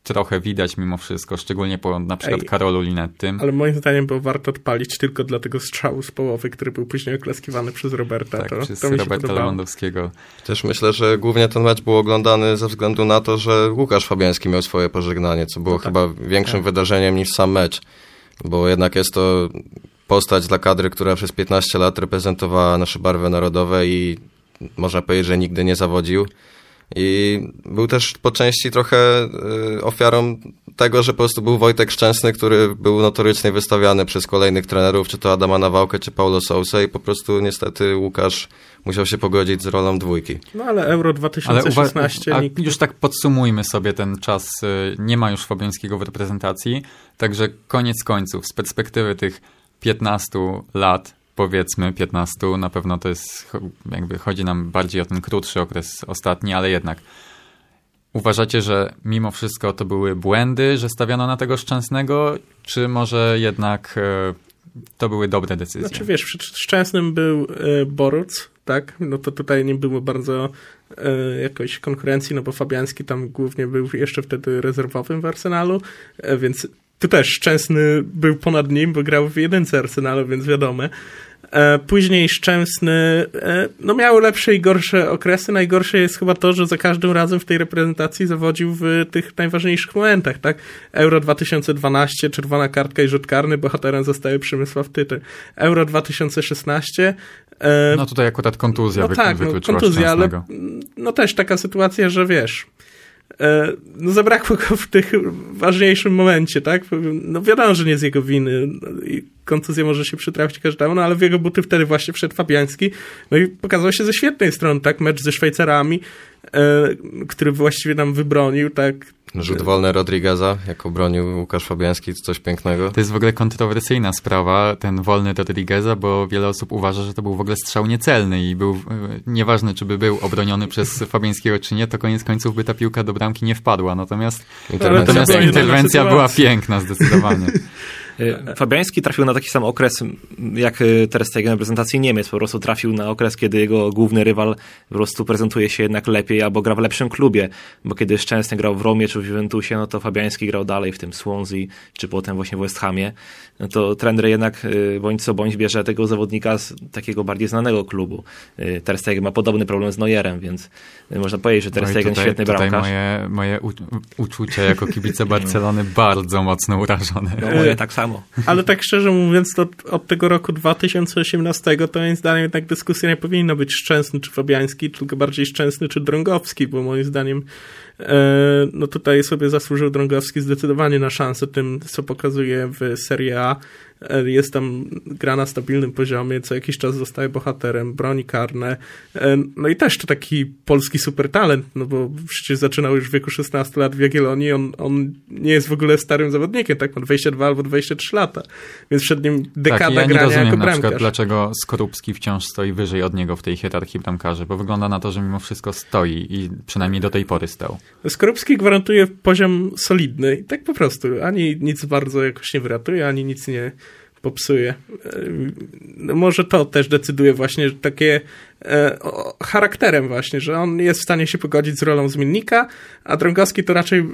Speaker 5: trochę widać mimo wszystko, szczególnie po na przykład
Speaker 4: Ej.
Speaker 5: Karolu Linettym.
Speaker 4: Ale moim zdaniem było warto odpalić tylko dla tego strzału z połowy, który był później oklaskiwany przez Roberta.
Speaker 5: Tak,
Speaker 4: to,
Speaker 5: przez
Speaker 4: to
Speaker 5: Roberta
Speaker 4: podobało.
Speaker 5: Lewandowskiego.
Speaker 3: Też myślę, że głównie ten mecz był oglądany ze względu na to, że Łukasz Fabiański miał swoje pożegnanie, co było
Speaker 4: No tak.
Speaker 3: chyba większym wydarzeniem niż sam mecz, bo jednak jest to postać dla kadry, która przez 15 lat reprezentowała nasze barwy narodowe i można powiedzieć, że nigdy nie zawodził. I był też po części trochę y, ofiarą tego, że po prostu był Wojtek Szczęsny, który był notorycznie wystawiany przez kolejnych trenerów, czy to Adama Nawałkę, czy Paulo Sousa i po prostu niestety Łukasz musiał się pogodzić z rolą dwójki.
Speaker 4: No ale Euro
Speaker 5: Ale
Speaker 4: 2016
Speaker 5: uwa- a
Speaker 4: nikt...
Speaker 5: już tak podsumujmy sobie ten czas. y, Nie ma już Fabiańskiego w reprezentacji, także koniec końców, z perspektywy tych 15 lat, powiedzmy 15, na pewno to jest, jakby chodzi nam bardziej o ten krótszy okres ostatni, ale jednak. Uważacie, że mimo wszystko to były błędy, że stawiano na tego Szczęsnego, czy może jednak e, to były dobre decyzje?
Speaker 4: Znaczy wiesz, Szczęsnym był e, Boruc, tak? No to tutaj nie było bardzo e, jakoś konkurencji, no bo Fabiański tam głównie był jeszcze wtedy rezerwowym w Arsenalu, e, więc tu też Szczęsny był ponad nim, bo grał w jedynce Arsenalu, więc wiadomo. E, Później Szczęsny, e, no miał lepsze i gorsze okresy. Najgorsze jest chyba to, że za każdym razem w tej reprezentacji zawodził w tych najważniejszych momentach, tak? Euro 2012, czerwona kartka i rzut karny, bohaterem zostaje Przemysław Tyty. Euro 2016, e,
Speaker 5: No tutaj akurat kontuzja
Speaker 4: no
Speaker 5: wy-
Speaker 4: tak, no, kontuzja, ale no też taka sytuacja, że wiesz, no zabrakło go w tych ważniejszym momencie, tak? No wiadomo, że nie z jego winy i kontuzja może się przytrafić każdemu, no ale w jego buty wtedy właśnie wszedł Fabiański, no i pokazał się ze świetnej strony, tak? Mecz ze Szwajcarami, e, który właściwie nam wybronił, tak?
Speaker 3: Rzut wolny Rodrigueza, jak obronił Łukasz Fabiański, coś pięknego.
Speaker 5: To jest w ogóle kontrowersyjna sprawa, ten wolny Rodrigueza, bo wiele osób uważa, że to był w ogóle strzał niecelny i był, e, nieważne czy by był obroniony przez Fabiańskiego czy nie, to koniec końców by ta piłka do bramki nie wpadła. Natomiast,
Speaker 3: Interwencja
Speaker 5: natomiast
Speaker 4: była
Speaker 5: interwencja była piękna zdecydowanie.
Speaker 2: Y, *laughs* Fabiański trafił na taki sam okres jak y, Ter Stegen w reprezentacji Niemiec. Po prostu trafił na okres, kiedy jego główny rywal po prostu prezentuje się jednak lepiej albo gra w lepszym klubie. Bo kiedy Szczęsny grał w Romie czy w Juventusie, no to Fabiański grał dalej w tym Swansea czy potem właśnie w West Hamie. No to trener jednak y, bądź co bądź bierze tego zawodnika z takiego bardziej znanego klubu. Y, Ter Stegen ma podobny problem z Neuerem, więc y, można powiedzieć, że Ter
Speaker 5: No
Speaker 2: Stegen
Speaker 5: tutaj,
Speaker 2: świetny
Speaker 5: tutaj
Speaker 2: bramkarz.
Speaker 5: moje, moje u, uczucie jako kibice Barcelony *laughs* bardzo mocno urażone.
Speaker 2: No moje tak samo.
Speaker 4: Ale tak szczerze mówiąc, to od tego roku 2018 to moim zdaniem jednak dyskusja nie powinna być Szczęsny czy Fabiański, tylko bardziej Szczęsny czy Drągowski, bo moim zdaniem no tutaj sobie zasłużył Drągowski zdecydowanie na szansę tym, co pokazuje w Serie A. E, Jest tam gra na stabilnym poziomie, co jakiś czas zostaje bohaterem, broni karne. E, No i też to taki polski supertalent, no bo przecież zaczynał już w wieku 16 lat w Jagiellonii, on, on nie jest w ogóle starym zawodnikiem, tak, ma 22 albo 23 lata, więc przed nim dekada
Speaker 5: tak, ja nie
Speaker 4: grania
Speaker 5: rozumiem
Speaker 4: jako
Speaker 5: na przykład,
Speaker 4: bramkarz.
Speaker 5: dlaczego Skorupski wciąż stoi wyżej od niego w tej hierarchii bramkarzy, bo wygląda na to, że mimo wszystko stoi i przynajmniej do tej pory stał.
Speaker 4: Skorupski gwarantuje poziom solidny i tak po prostu, ani nic bardzo jakoś nie wyratuje, ani nic nie popsuje. E, No może to też decyduje właśnie takie e, o, charakterem właśnie, że on jest w stanie się pogodzić z rolą zmiennika, a Drągowski to raczej e,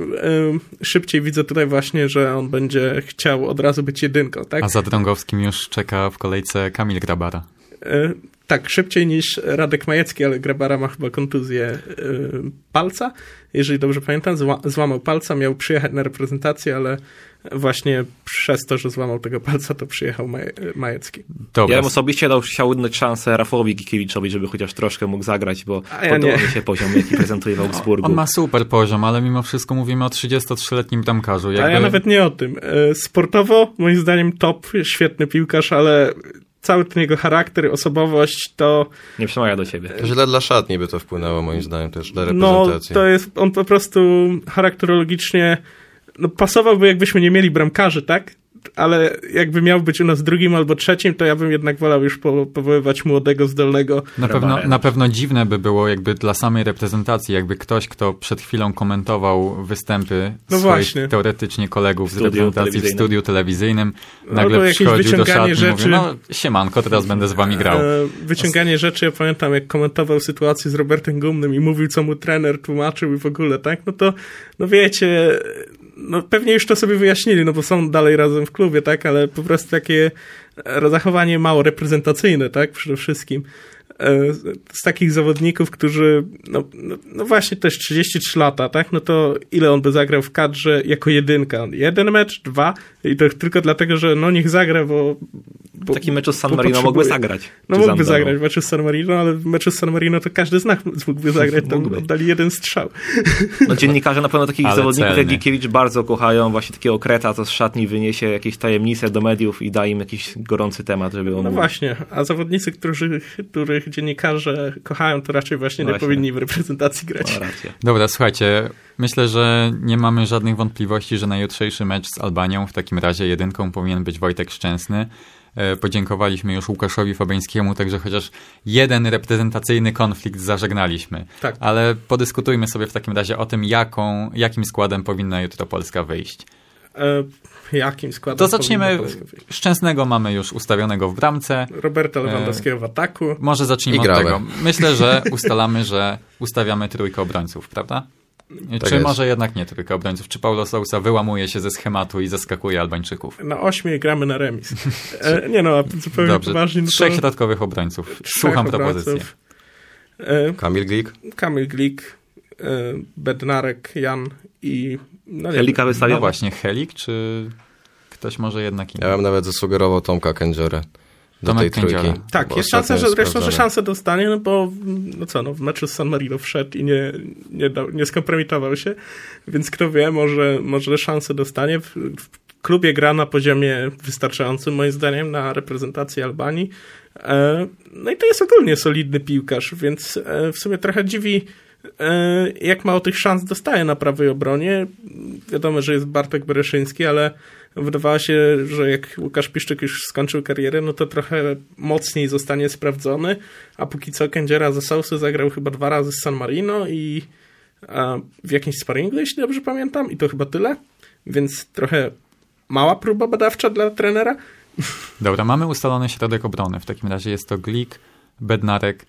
Speaker 4: szybciej widzę tutaj właśnie, że on będzie chciał od razu być jedynką, tak?
Speaker 5: A za Drągowskim już czeka w kolejce Kamil Grabara.
Speaker 4: E, tak, szybciej niż Radek Majecki, ale Grabara ma chyba kontuzję e, palca, jeżeli dobrze pamiętam, zła, złamał palca, miał przyjechać na reprezentację, ale właśnie przez to, że złamał tego palca, to przyjechał Maj, Majecki.
Speaker 5: Dobra,
Speaker 2: Ja bym osobiście dał, chciał dać szansę Rafałowi Gikiewiczowi, żeby chociaż troszkę mógł zagrać, bo
Speaker 4: A ja
Speaker 2: podoba mi się poziom, jaki prezentuje w *laughs* Augsburgu.
Speaker 5: on ma super poziom, ale mimo wszystko mówimy o 33-letnim bramkarzu.
Speaker 4: A
Speaker 5: Jakby...
Speaker 4: ja nawet nie o tym. E, Sportowo, moim zdaniem, top, świetny piłkarz, ale cały ten jego charakter, osobowość, to
Speaker 2: Nie przemawia do ciebie.
Speaker 3: Źle dla szatni by to wpłynęło, moim zdaniem, też dla
Speaker 4: No,
Speaker 3: reprezentacji.
Speaker 4: to jest, on po prostu charakterologicznie, no pasowałby jakbyśmy nie mieli bramkarzy, tak? Ale jakby miał być u nas drugim albo trzecim, to ja bym jednak wolał już po, powoływać młodego, zdolnego.
Speaker 5: Na pewno, na pewno dziwne by było jakby dla samej reprezentacji, jakby ktoś, kto przed chwilą komentował występy
Speaker 4: No
Speaker 5: swoich
Speaker 4: właśnie.
Speaker 5: teoretycznie kolegów z reprezentacji w studiu telewizyjnym,
Speaker 4: Albo
Speaker 5: nagle
Speaker 4: jakieś
Speaker 5: przychodził do szatni i mówi,
Speaker 4: rzeczy.
Speaker 5: no siemanko, teraz będę z wami grał.
Speaker 4: E, wyciąganie rzeczy, ja pamiętam jak komentował sytuację z Robertem Gumnym i mówił, co mu trener tłumaczył i w ogóle, tak? No to, no wiecie, no pewnie już to sobie wyjaśnili, no bo są dalej razem w klubie, tak? Ale po prostu takie e, zachowanie mało reprezentacyjne, tak? Przede wszystkim. E, Z takich zawodników, którzy, no, no, no właśnie też 33 lata, tak? No to ile on by zagrał w kadrze jako jedynka? Jeden mecz, dwa? I to tylko dlatego, że no niech zagra, bo... bo
Speaker 2: W takim meczu z San Marino mógłby zagrać.
Speaker 4: No mógłby zagrać w meczu z San Marino, ale w meczu z San Marino to każdy z nas mógłby zagrać, tam
Speaker 2: Mógłby.
Speaker 4: oddali jeden strzał.
Speaker 2: No, dziennikarze na pewno takich
Speaker 5: Ale
Speaker 2: zawodników jak
Speaker 5: celny.
Speaker 2: Gikiewicz bardzo kochają właśnie takiego kreta, co z szatni wyniesie jakieś tajemnice do mediów i da im jakiś gorący temat, żeby on
Speaker 4: No właśnie, a zawodnicy, którzy, których dziennikarze kochają, to raczej właśnie nie
Speaker 2: Właśnie.
Speaker 4: powinni w reprezentacji grać.
Speaker 2: Rację.
Speaker 5: Dobra, słuchajcie, myślę, że nie mamy żadnych wątpliwości, że na jutrzejszy mecz z Albanią w takim razie jedynką powinien być Wojtek Szczęsny. E, Podziękowaliśmy już Łukaszowi Fabeńskiemu, także chociaż jeden reprezentacyjny konflikt zażegnaliśmy.
Speaker 4: Tak.
Speaker 5: Ale podyskutujmy sobie w takim razie o tym, jaką, jakim składem powinna jutro Polska wyjść.
Speaker 4: E, jakim składem?
Speaker 5: To zaczniemy. Szczęsnego mamy już ustawionego w bramce.
Speaker 4: Roberta Lewandowskiego w ataku.
Speaker 5: Może zacznijmy od tego. Myślę, że ustalamy, że ustawiamy trójkę obrońców, prawda?
Speaker 3: Tak
Speaker 5: Czy
Speaker 3: jest.
Speaker 5: może jednak nie trójkę obrońców? Czy Paulo Sousa wyłamuje się ze schematu i zaskakuje Albańczyków?
Speaker 4: Na ośmiu gramy na remis. E, nie no, a zupełnie
Speaker 5: Dobrze,
Speaker 4: poważnie. no to
Speaker 5: trzech środkowych obrońców. Słucham
Speaker 4: obrońców.
Speaker 5: propozycji.
Speaker 4: E,
Speaker 3: Kamil Glik?
Speaker 4: Kamil Glik, e, Bednarek, Jan i... No
Speaker 2: Helika wystawiał?
Speaker 5: No właśnie, Helik, czy ktoś może jednak inny?
Speaker 3: Ja bym nawet zasugerował Tomka Kędziorę do
Speaker 5: Tomek
Speaker 3: tej trójki.
Speaker 5: Kędziora.
Speaker 4: Tak,
Speaker 3: Bo
Speaker 4: jest szansa, że zresztą, że szansę dostanie, no bo no co, no, w meczu z San Marino wszedł i nie, nie, dał, nie skompromitował się, więc kto wie, może, może szansę dostanie. W, w klubie gra na poziomie wystarczającym, moim zdaniem, na reprezentację Albanii. E, no i to jest ogólnie solidny piłkarz, więc e, w sumie trochę dziwi jak mało tych szans dostaje na prawej obronie. Wiadomo, że jest Bartek Bereszyński, ale wydawało się, że jak Łukasz Piszczyk już skończył karierę, no to trochę mocniej zostanie sprawdzony, a póki co Kędziera ze Sousy zagrał chyba dwa razy z San Marino i w jakimś sparingu, jeśli dobrze pamiętam, i to chyba tyle, więc trochę mała próba badawcza dla trenera.
Speaker 5: Dobra, mamy ustalony środek obrony. W takim razie jest to Glik, Bednarek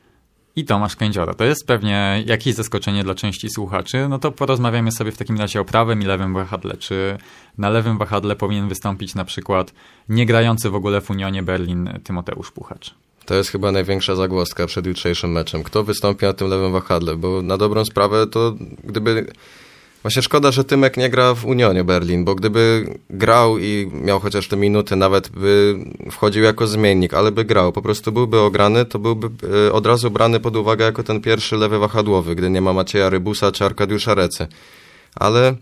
Speaker 5: i Tomasz Kędziora. To jest pewnie jakieś zaskoczenie dla części słuchaczy. No to porozmawiamy sobie w takim razie o prawym i lewym wahadle. Czy na lewym wahadle powinien wystąpić na przykład niegrający w ogóle w Unionie Berlin Tymoteusz Puchacz?
Speaker 3: To jest chyba największa zagłoska przed jutrzejszym meczem. Kto wystąpi na tym lewym wahadle? Bo na dobrą sprawę to gdyby Właśnie szkoda, że Tymek nie gra w Unionie Berlin, bo gdyby grał i miał chociaż te minuty, nawet by wchodził jako zmiennik, ale by grał, po prostu byłby ograny, to byłby e, od razu brany pod uwagę jako ten pierwszy lewy wahadłowy, gdy nie ma Macieja Rybusa czy Arkadiusza Recy. Ale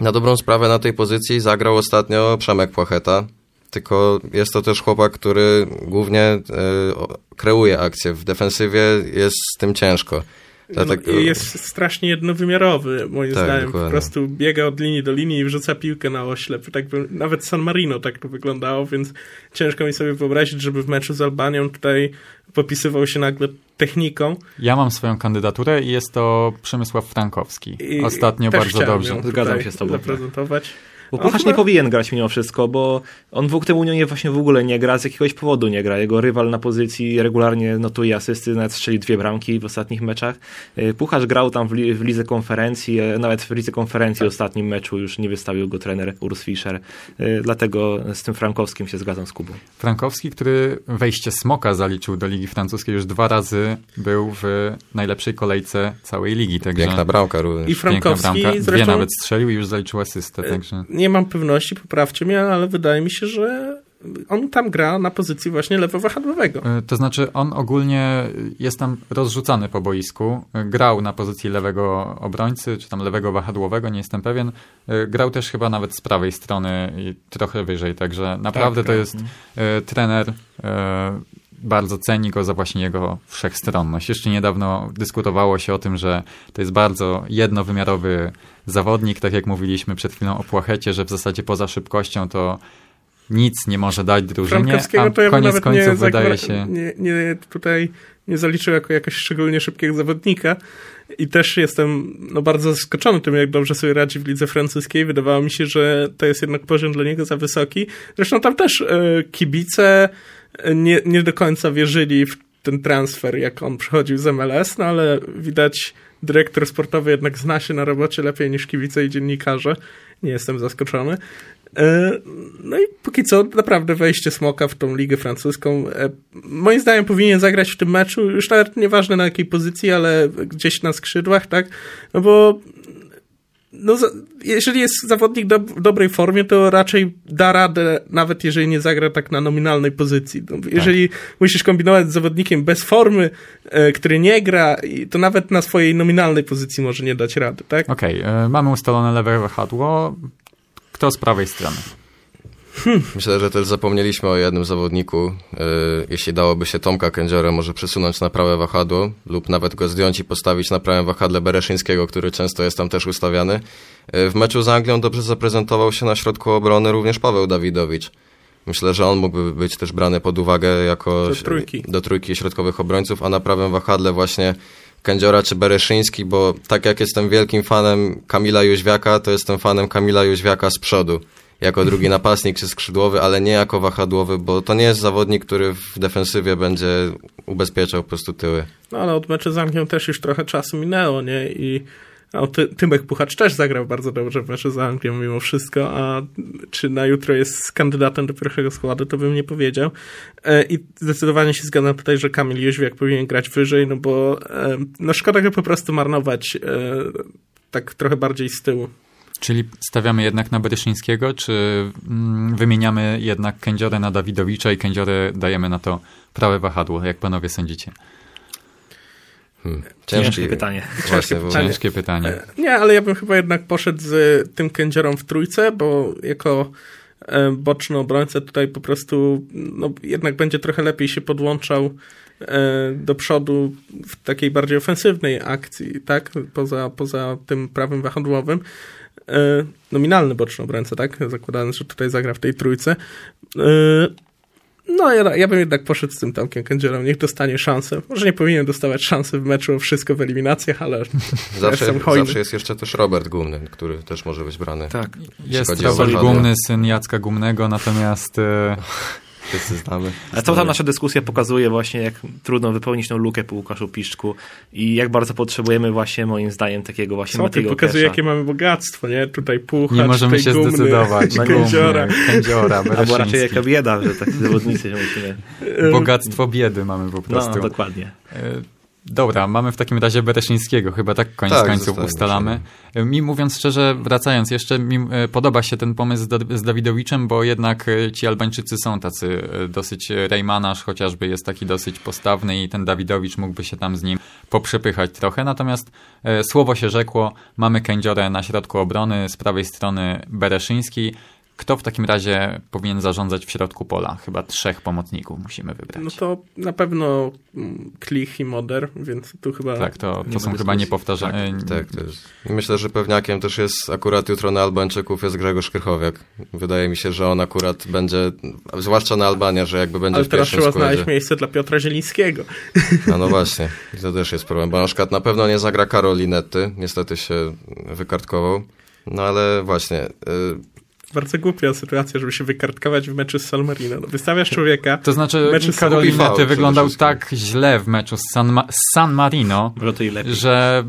Speaker 3: na dobrą sprawę na tej pozycji zagrał ostatnio Przemek Płacheta, tylko jest to też chłopak, który głównie y, kreuje akcję. W defensywie jest z tym ciężko.
Speaker 4: Dlatego... No, jest strasznie jednowymiarowy, moim tak, zdaniem. Dokładnie. Po prostu biega od linii do linii i wrzuca piłkę na oślep. Tak by, nawet San Marino tak to wyglądało, więc ciężko mi sobie wyobrazić, żeby w meczu z Albanią tutaj popisywał się nagle techniką.
Speaker 5: Ja mam swoją kandydaturę i jest to Przemysław Frankowski. I Ostatnio bardzo dobrze.
Speaker 2: Zgadzam się z tobą. Zaprezentować. Bo Puchacz chyba... nie powinien grać mimo wszystko, bo on w tym Unionie właśnie w ogóle nie gra, z jakiegoś powodu nie gra. Jego rywal na pozycji regularnie notuje asysty, nawet strzeli dwie bramki w ostatnich meczach. Y, Puchacz grał tam w, li, w lidze konferencji, e, nawet w lidze konferencji w ostatnim meczu już nie wystawił go trener Urs Fischer. Y, dlatego z tym Frankowskim się zgadzam z Kubą.
Speaker 5: Frankowski, który wejście Smoka zaliczył do Ligi Francuskiej już dwa razy był w najlepszej kolejce całej ligi.
Speaker 3: Także Piękna bramka również.
Speaker 5: I Frankowski bramka. Dwie nawet strzelił i już zaliczył asystę. Także
Speaker 4: nie mam pewności, poprawcie mnie, ale wydaje mi się, że on tam gra na pozycji właśnie lewowahadłowego.
Speaker 5: E, to znaczy on ogólnie jest tam rozrzucany po boisku. E, grał na pozycji lewego obrońcy, czy tam lewego wahadłowego, nie jestem pewien. E, grał też chyba nawet z prawej strony i trochę wyżej, także naprawdę tak, to jest trener bardzo ceni go za właśnie jego wszechstronność. Jeszcze niedawno dyskutowało się o tym, że to jest bardzo jednowymiarowy zawodnik, tak jak mówiliśmy przed chwilą o Płachecie, że w zasadzie poza szybkością to nic nie może dać drużynie, a to ja koniec końców nie wydaje się...
Speaker 4: Nie, nie, tutaj nie zaliczył jako jakoś szczególnie szybkiego zawodnika i też jestem no, bardzo zaskoczony tym, jak dobrze sobie radzi w lidze francuskiej. Wydawało mi się, że to jest jednak poziom dla niego za wysoki. Zresztą tam też e, kibice nie, nie do końca wierzyli w ten transfer, jak on przychodził z MLS, no ale widać dyrektor sportowy jednak zna się na robocie lepiej niż kibice i dziennikarze. Nie jestem zaskoczony. E, no i póki co naprawdę wejście Smoka w tą ligę francuską e, moim zdaniem powinien zagrać w tym meczu, już nawet nieważne na jakiej pozycji, ale gdzieś na skrzydłach, tak? No bo no, jeżeli jest zawodnik do, w dobrej formie, to raczej da radę, nawet jeżeli nie zagra tak na nominalnej pozycji. No, jeżeli tak. musisz kombinować z zawodnikiem bez formy, e, który nie gra, to nawet na swojej nominalnej pozycji może nie dać rady, tak?
Speaker 5: Okej, okay, e, mamy ustalone lewe wahadło. Kto z prawej strony?
Speaker 3: Hmm. Myślę, że też zapomnieliśmy o jednym zawodniku. Yy, jeśli dałoby się Tomka Kędziora może przesunąć na prawe wahadło lub nawet go zdjąć i postawić na prawym wahadle Bereszyńskiego, który często jest tam też ustawiany. Yy, w meczu z Anglią dobrze zaprezentował się na środku obrony również Paweł Dawidowicz. Myślę, że on mógłby być też brany pod uwagę jako
Speaker 4: do trójki,
Speaker 3: do trójki środkowych obrońców, a na prawym wahadle właśnie Kędziora czy Bereszyński, bo tak jak jestem wielkim fanem Kamila Jóźwiaka, to jestem fanem Kamila Jóźwiaka z przodu jako drugi napastnik czy skrzydłowy, ale nie jako wahadłowy, bo to nie jest zawodnik, który w defensywie będzie ubezpieczał po prostu tyły.
Speaker 4: No ale od meczu z Anglią też już trochę czasu minęło, nie? I no, Ty, Tymek Puchacz też zagrał bardzo dobrze w meczu z Anglią mimo wszystko, a czy na jutro jest kandydatem do pierwszego składu, to bym nie powiedział. E, I zdecydowanie się zgadzam tutaj, że Kamil Jóźwiak powinien grać wyżej, no bo e, no szkoda go po prostu marnować e, tak trochę bardziej z tyłu.
Speaker 5: Czyli stawiamy jednak na Bereszyńskiego, czy mm, wymieniamy jednak Kędziorę na Dawidowicza i Kędziorę dajemy na to prawe wahadło, jak panowie sądzicie?
Speaker 2: Hmm. Ciężkie, ciężkie pytanie.
Speaker 5: Właśnie, *laughs* ciężkie pytanie.
Speaker 4: Nie, ale ja bym chyba jednak poszedł z tym Kędziorą w trójce, bo jako e, boczny obrońca tutaj po prostu no, jednak będzie trochę lepiej się podłączał e, do przodu w takiej bardziej ofensywnej akcji, tak? Poza, poza tym prawym wahadłowym. E, nominalny boczny obrońca, tak? Zakładając, że tutaj zagra w tej trójce. E, no, ja, ja bym jednak poszedł z tym Tomkiem Kędzielą. Niech dostanie szansę. Może nie powinien dostawać szansy w meczu o wszystko w eliminacjach, ale
Speaker 3: Zawsze, zawsze jest jeszcze też Robert Gumny, który też może być brany.
Speaker 2: Tak.
Speaker 5: Jest Robert. Gumny, syn Jacka Gumnego, natomiast e, *laughs*
Speaker 3: Wszyscy znamy.
Speaker 2: Ale to ta nasza dyskusja pokazuje właśnie, jak trudno wypełnić tą lukę po Łukaszu Piszczku i jak bardzo potrzebujemy właśnie, moim zdaniem, takiego właśnie
Speaker 4: Co
Speaker 2: Matiego
Speaker 4: pokazuje,
Speaker 2: Kesza.
Speaker 4: jakie mamy bogactwo, nie? Tutaj puchacz,
Speaker 5: nie możemy się
Speaker 4: gumny,
Speaker 5: zdecydować. *laughs* na
Speaker 4: Kędziora.
Speaker 5: Gumny, Kędziora, *laughs*
Speaker 2: Albo raczej jaka bieda, że takie zawodnicy się musimy...
Speaker 5: Bogactwo biedy mamy po prostu.
Speaker 2: No, dokładnie.
Speaker 5: Dobra, mamy w takim razie Bereszyńskiego, chyba tak koniec
Speaker 3: Tak,
Speaker 5: końców ustalamy. E, Mi mówiąc szczerze, wracając jeszcze, mi e, podoba się ten pomysł z, Da- z Dawidowiczem, bo jednak e, ci Albańczycy są tacy e, dosyć Rejmanarz chociażby jest taki dosyć postawny i ten Dawidowicz mógłby się tam z nim poprzepychać trochę. Natomiast słowo się rzekło, mamy Kędziorę na środku obrony, z prawej strony Bereszyński. Kto w takim razie powinien zarządzać w środku pola? Chyba trzech pomocników musimy wybrać.
Speaker 4: No to na pewno mm, Klich i Moder, więc tu chyba...
Speaker 5: Tak, to,
Speaker 2: Nie
Speaker 5: to są chyba niepowtarzalne.
Speaker 3: Tak, to jest. Myślę, że pewniakiem też jest akurat jutro na Albańczyków jest Grzegorz Krychowiak. Wydaje mi się, że on akurat będzie, zwłaszcza na Albanię, że jakby będzie
Speaker 4: Ale
Speaker 3: w
Speaker 4: teraz trzeba
Speaker 3: składzie.
Speaker 4: znaleźć miejsce dla Piotra Zielińskiego. *laughs*
Speaker 3: No, no właśnie, to też jest problem, bo na przykład na pewno nie zagra Karolinetty, niestety się wykartkował. No ale właśnie, y,
Speaker 4: Bardzo głupia sytuacja, żeby się wykartkować w meczu z San Marino. No, wystawiasz człowieka,
Speaker 5: To znaczy,
Speaker 4: Meczy z
Speaker 3: Kupi
Speaker 5: Karol
Speaker 3: faul
Speaker 5: Nety wyglądał tak źle w meczu z San, Ma- z San Marino, że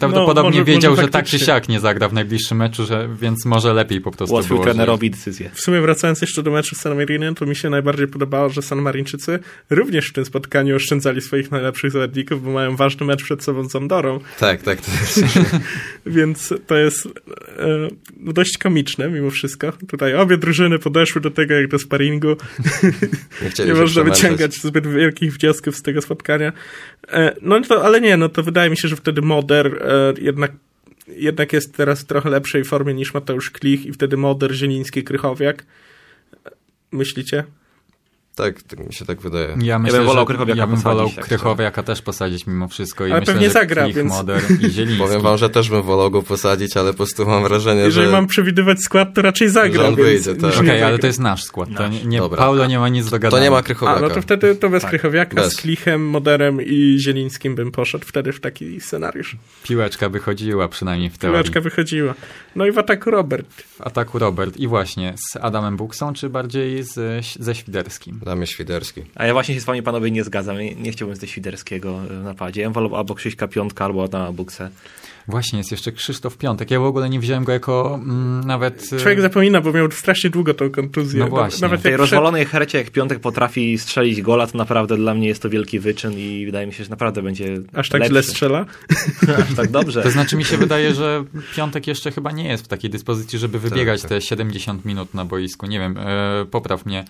Speaker 5: prawdopodobnie
Speaker 4: No, może-
Speaker 5: wiedział,
Speaker 4: może
Speaker 5: że tak czy siak nie zagra w najbliższym meczu, że, więc może lepiej po prostu
Speaker 2: Łatwiej
Speaker 5: było.
Speaker 2: trenerowi decyzję.
Speaker 4: W sumie wracając jeszcze do meczu z San Marino, to mi się najbardziej podobało, że San Marinczycy również w tym spotkaniu oszczędzali swoich najlepszych zawodników, bo mają ważny mecz przed sobą z Andorą,
Speaker 3: tak, tak, to jest, *laughs*
Speaker 4: więc to jest e, dość komiczne mimo wszystko. Tutaj obie drużyny podeszły do tego jak do sparingu.
Speaker 3: nie *laughs*
Speaker 4: Nie można wyciągać zbyt wielkich wniosków z tego spotkania. E, No to, ale nie, no to wydaje mi się, że wtedy Moder e, jednak, jednak jest teraz w trochę lepszej formie niż Mateusz Klich i wtedy Moder, Zieliński, Krychowiak. Myślicie?
Speaker 3: Tak, tak mi się tak wydaje.
Speaker 5: Ja, myślę,
Speaker 2: bym wolał Krychowiaka
Speaker 5: ja bym wolał
Speaker 2: tak
Speaker 5: Krychowiaka też posadzić mimo wszystko. I
Speaker 4: Ale
Speaker 5: myślę,
Speaker 4: pewnie zagra,
Speaker 5: Klich,
Speaker 4: więc-
Speaker 5: Moder i Zieliński.
Speaker 3: Powiem wam, że też bym wolał go posadzić, ale po prostu mam wrażenie,
Speaker 4: Jeżeli
Speaker 3: że...
Speaker 4: mam przewidywać skład, to raczej zagra.
Speaker 3: Że on
Speaker 4: więc,
Speaker 3: wyjdzie, tak.
Speaker 5: Okej,
Speaker 4: nie
Speaker 5: ale to jest nasz skład. To nie, nie,
Speaker 3: Dobra.
Speaker 5: Paulo nie ma nic do gadania.
Speaker 3: To nie ma
Speaker 4: A,
Speaker 3: Krychowiaka.
Speaker 4: no to wtedy to bez Krychowiaka,
Speaker 3: Bez.
Speaker 4: z Klichem, Moderem i Zielińskim bym poszedł wtedy w taki scenariusz.
Speaker 5: Piłeczka wychodziła przynajmniej w teorii.
Speaker 4: Piłeczka wychodziła. No i w ataku Robert.
Speaker 5: W ataku Robert. I właśnie z Adamem Buksą, czy bardziej z, ze Świderskim?
Speaker 3: Dla mnie Świderski.
Speaker 2: A ja właśnie się z wami panowie nie zgadzam. Nie, nie chciałbym ze Świderskiego w napadzie. Ja wolał albo Krzyśka Piątka, albo Adama Buksę.
Speaker 5: Właśnie, jest jeszcze Krzysztof Piątek. Ja w ogóle nie wziąłem go jako mm, nawet... e,
Speaker 4: Człowiek zapomina, bo miał strasznie długo tą kontuzję.
Speaker 5: No właśnie.
Speaker 4: Nawet
Speaker 2: W tej rozwalonej hercie, jak Piątek potrafi strzelić gola, to naprawdę dla mnie jest to wielki wyczyn i wydaje mi się, że naprawdę będzie
Speaker 4: aż tak
Speaker 2: lepszy.
Speaker 4: źle strzela. *laughs*
Speaker 2: Aż tak dobrze.
Speaker 5: To znaczy mi się wydaje, że Piątek jeszcze chyba nie jest w takiej dyspozycji, żeby wybiegać
Speaker 3: tak.
Speaker 5: te 70 minut na boisku. Nie wiem, e, popraw mnie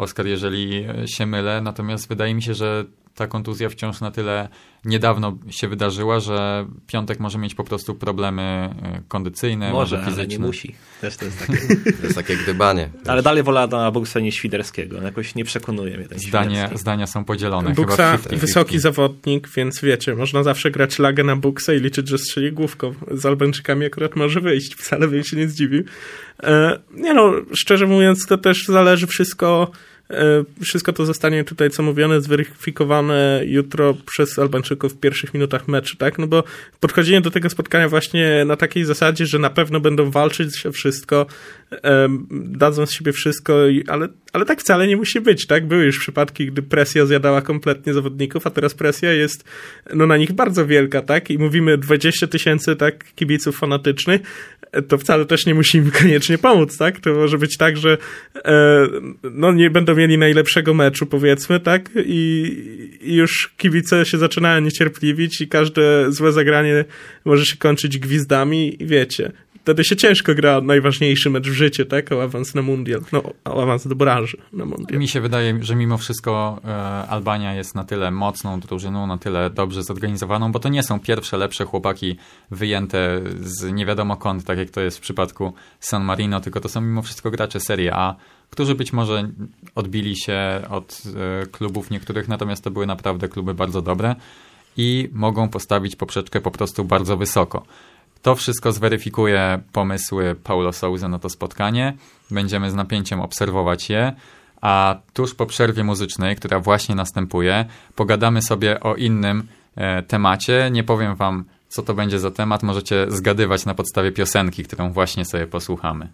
Speaker 5: Oskar, jeżeli się mylę, natomiast wydaje mi się, że ta kontuzja wciąż na tyle niedawno się wydarzyła, że Piątek może mieć po prostu problemy e, kondycyjne, może,
Speaker 2: Może, ale
Speaker 5: fizyczne.
Speaker 2: nie musi. Też to jest takie. *laughs*
Speaker 3: To jest takie gdybanie.
Speaker 2: Ale dalej wolę Adama Buksa niż Świderskiego. On Jakoś nie przekonuje mnie ten
Speaker 5: Zdanie,
Speaker 2: Świderski.
Speaker 5: zdania są podzielone.
Speaker 4: Buksa
Speaker 5: chyba 50-50.
Speaker 4: wysoki zawodnik, więc wiecie, można zawsze grać lagę na Buksa i liczyć, że strzeli główką. Z Albańczykami akurat może wyjść, wcale bym się nie zdziwił. E, nie no, szczerze mówiąc, to też zależy wszystko... e, Wszystko to zostanie tutaj, co mówione, zweryfikowane jutro przez Albańczyków w pierwszych minutach meczu, tak? No bo podchodzenie do tego spotkania właśnie na takiej zasadzie, że na pewno będą walczyć o wszystko, dadzą z siebie wszystko, ale, ale tak wcale nie musi być, tak? Były już przypadki, gdy presja zjadała kompletnie zawodników, a teraz presja jest no, na nich bardzo wielka, tak? I mówimy 20 tysięcy tak, kibiców fanatycznych, to wcale też nie musi im koniecznie pomóc, tak? To może być tak, że e, no, nie będą mieli najlepszego meczu, powiedzmy, tak? I, I już kibice się zaczynają niecierpliwić i każde złe zagranie może się kończyć gwizdami i wiecie. Wtedy się ciężko gra najważniejszy mecz w życiu, tak? O awans na mundial. No, o awans do branży na mundial.
Speaker 6: Mi się wydaje, że mimo wszystko e, Albania jest na tyle mocną drużyną, na tyle dobrze zorganizowaną, bo to nie są pierwsze lepsze chłopaki wyjęte z nie wiadomo kąt, tak jak to jest w przypadku San Marino, tylko to są mimo wszystko gracze Serie A, którzy być może odbili się od e, klubów niektórych, natomiast to były naprawdę kluby bardzo dobre i mogą postawić poprzeczkę po prostu bardzo wysoko. To wszystko zweryfikuje pomysły Paulo Souza na to spotkanie. Będziemy z napięciem obserwować je. A tuż po przerwie muzycznej, która właśnie następuje, pogadamy sobie o innym e, temacie. Nie powiem wam, co to będzie za temat. Możecie zgadywać na podstawie piosenki, którą właśnie sobie posłuchamy.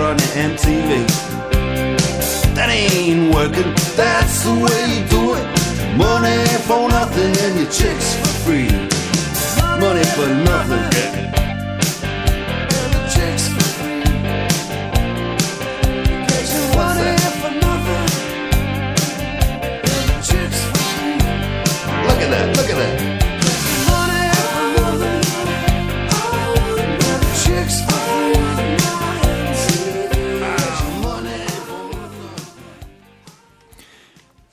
Speaker 1: On MTV. That ain't working. That's the way you do it. Money for nothing and your chicks for free. Money for nothing.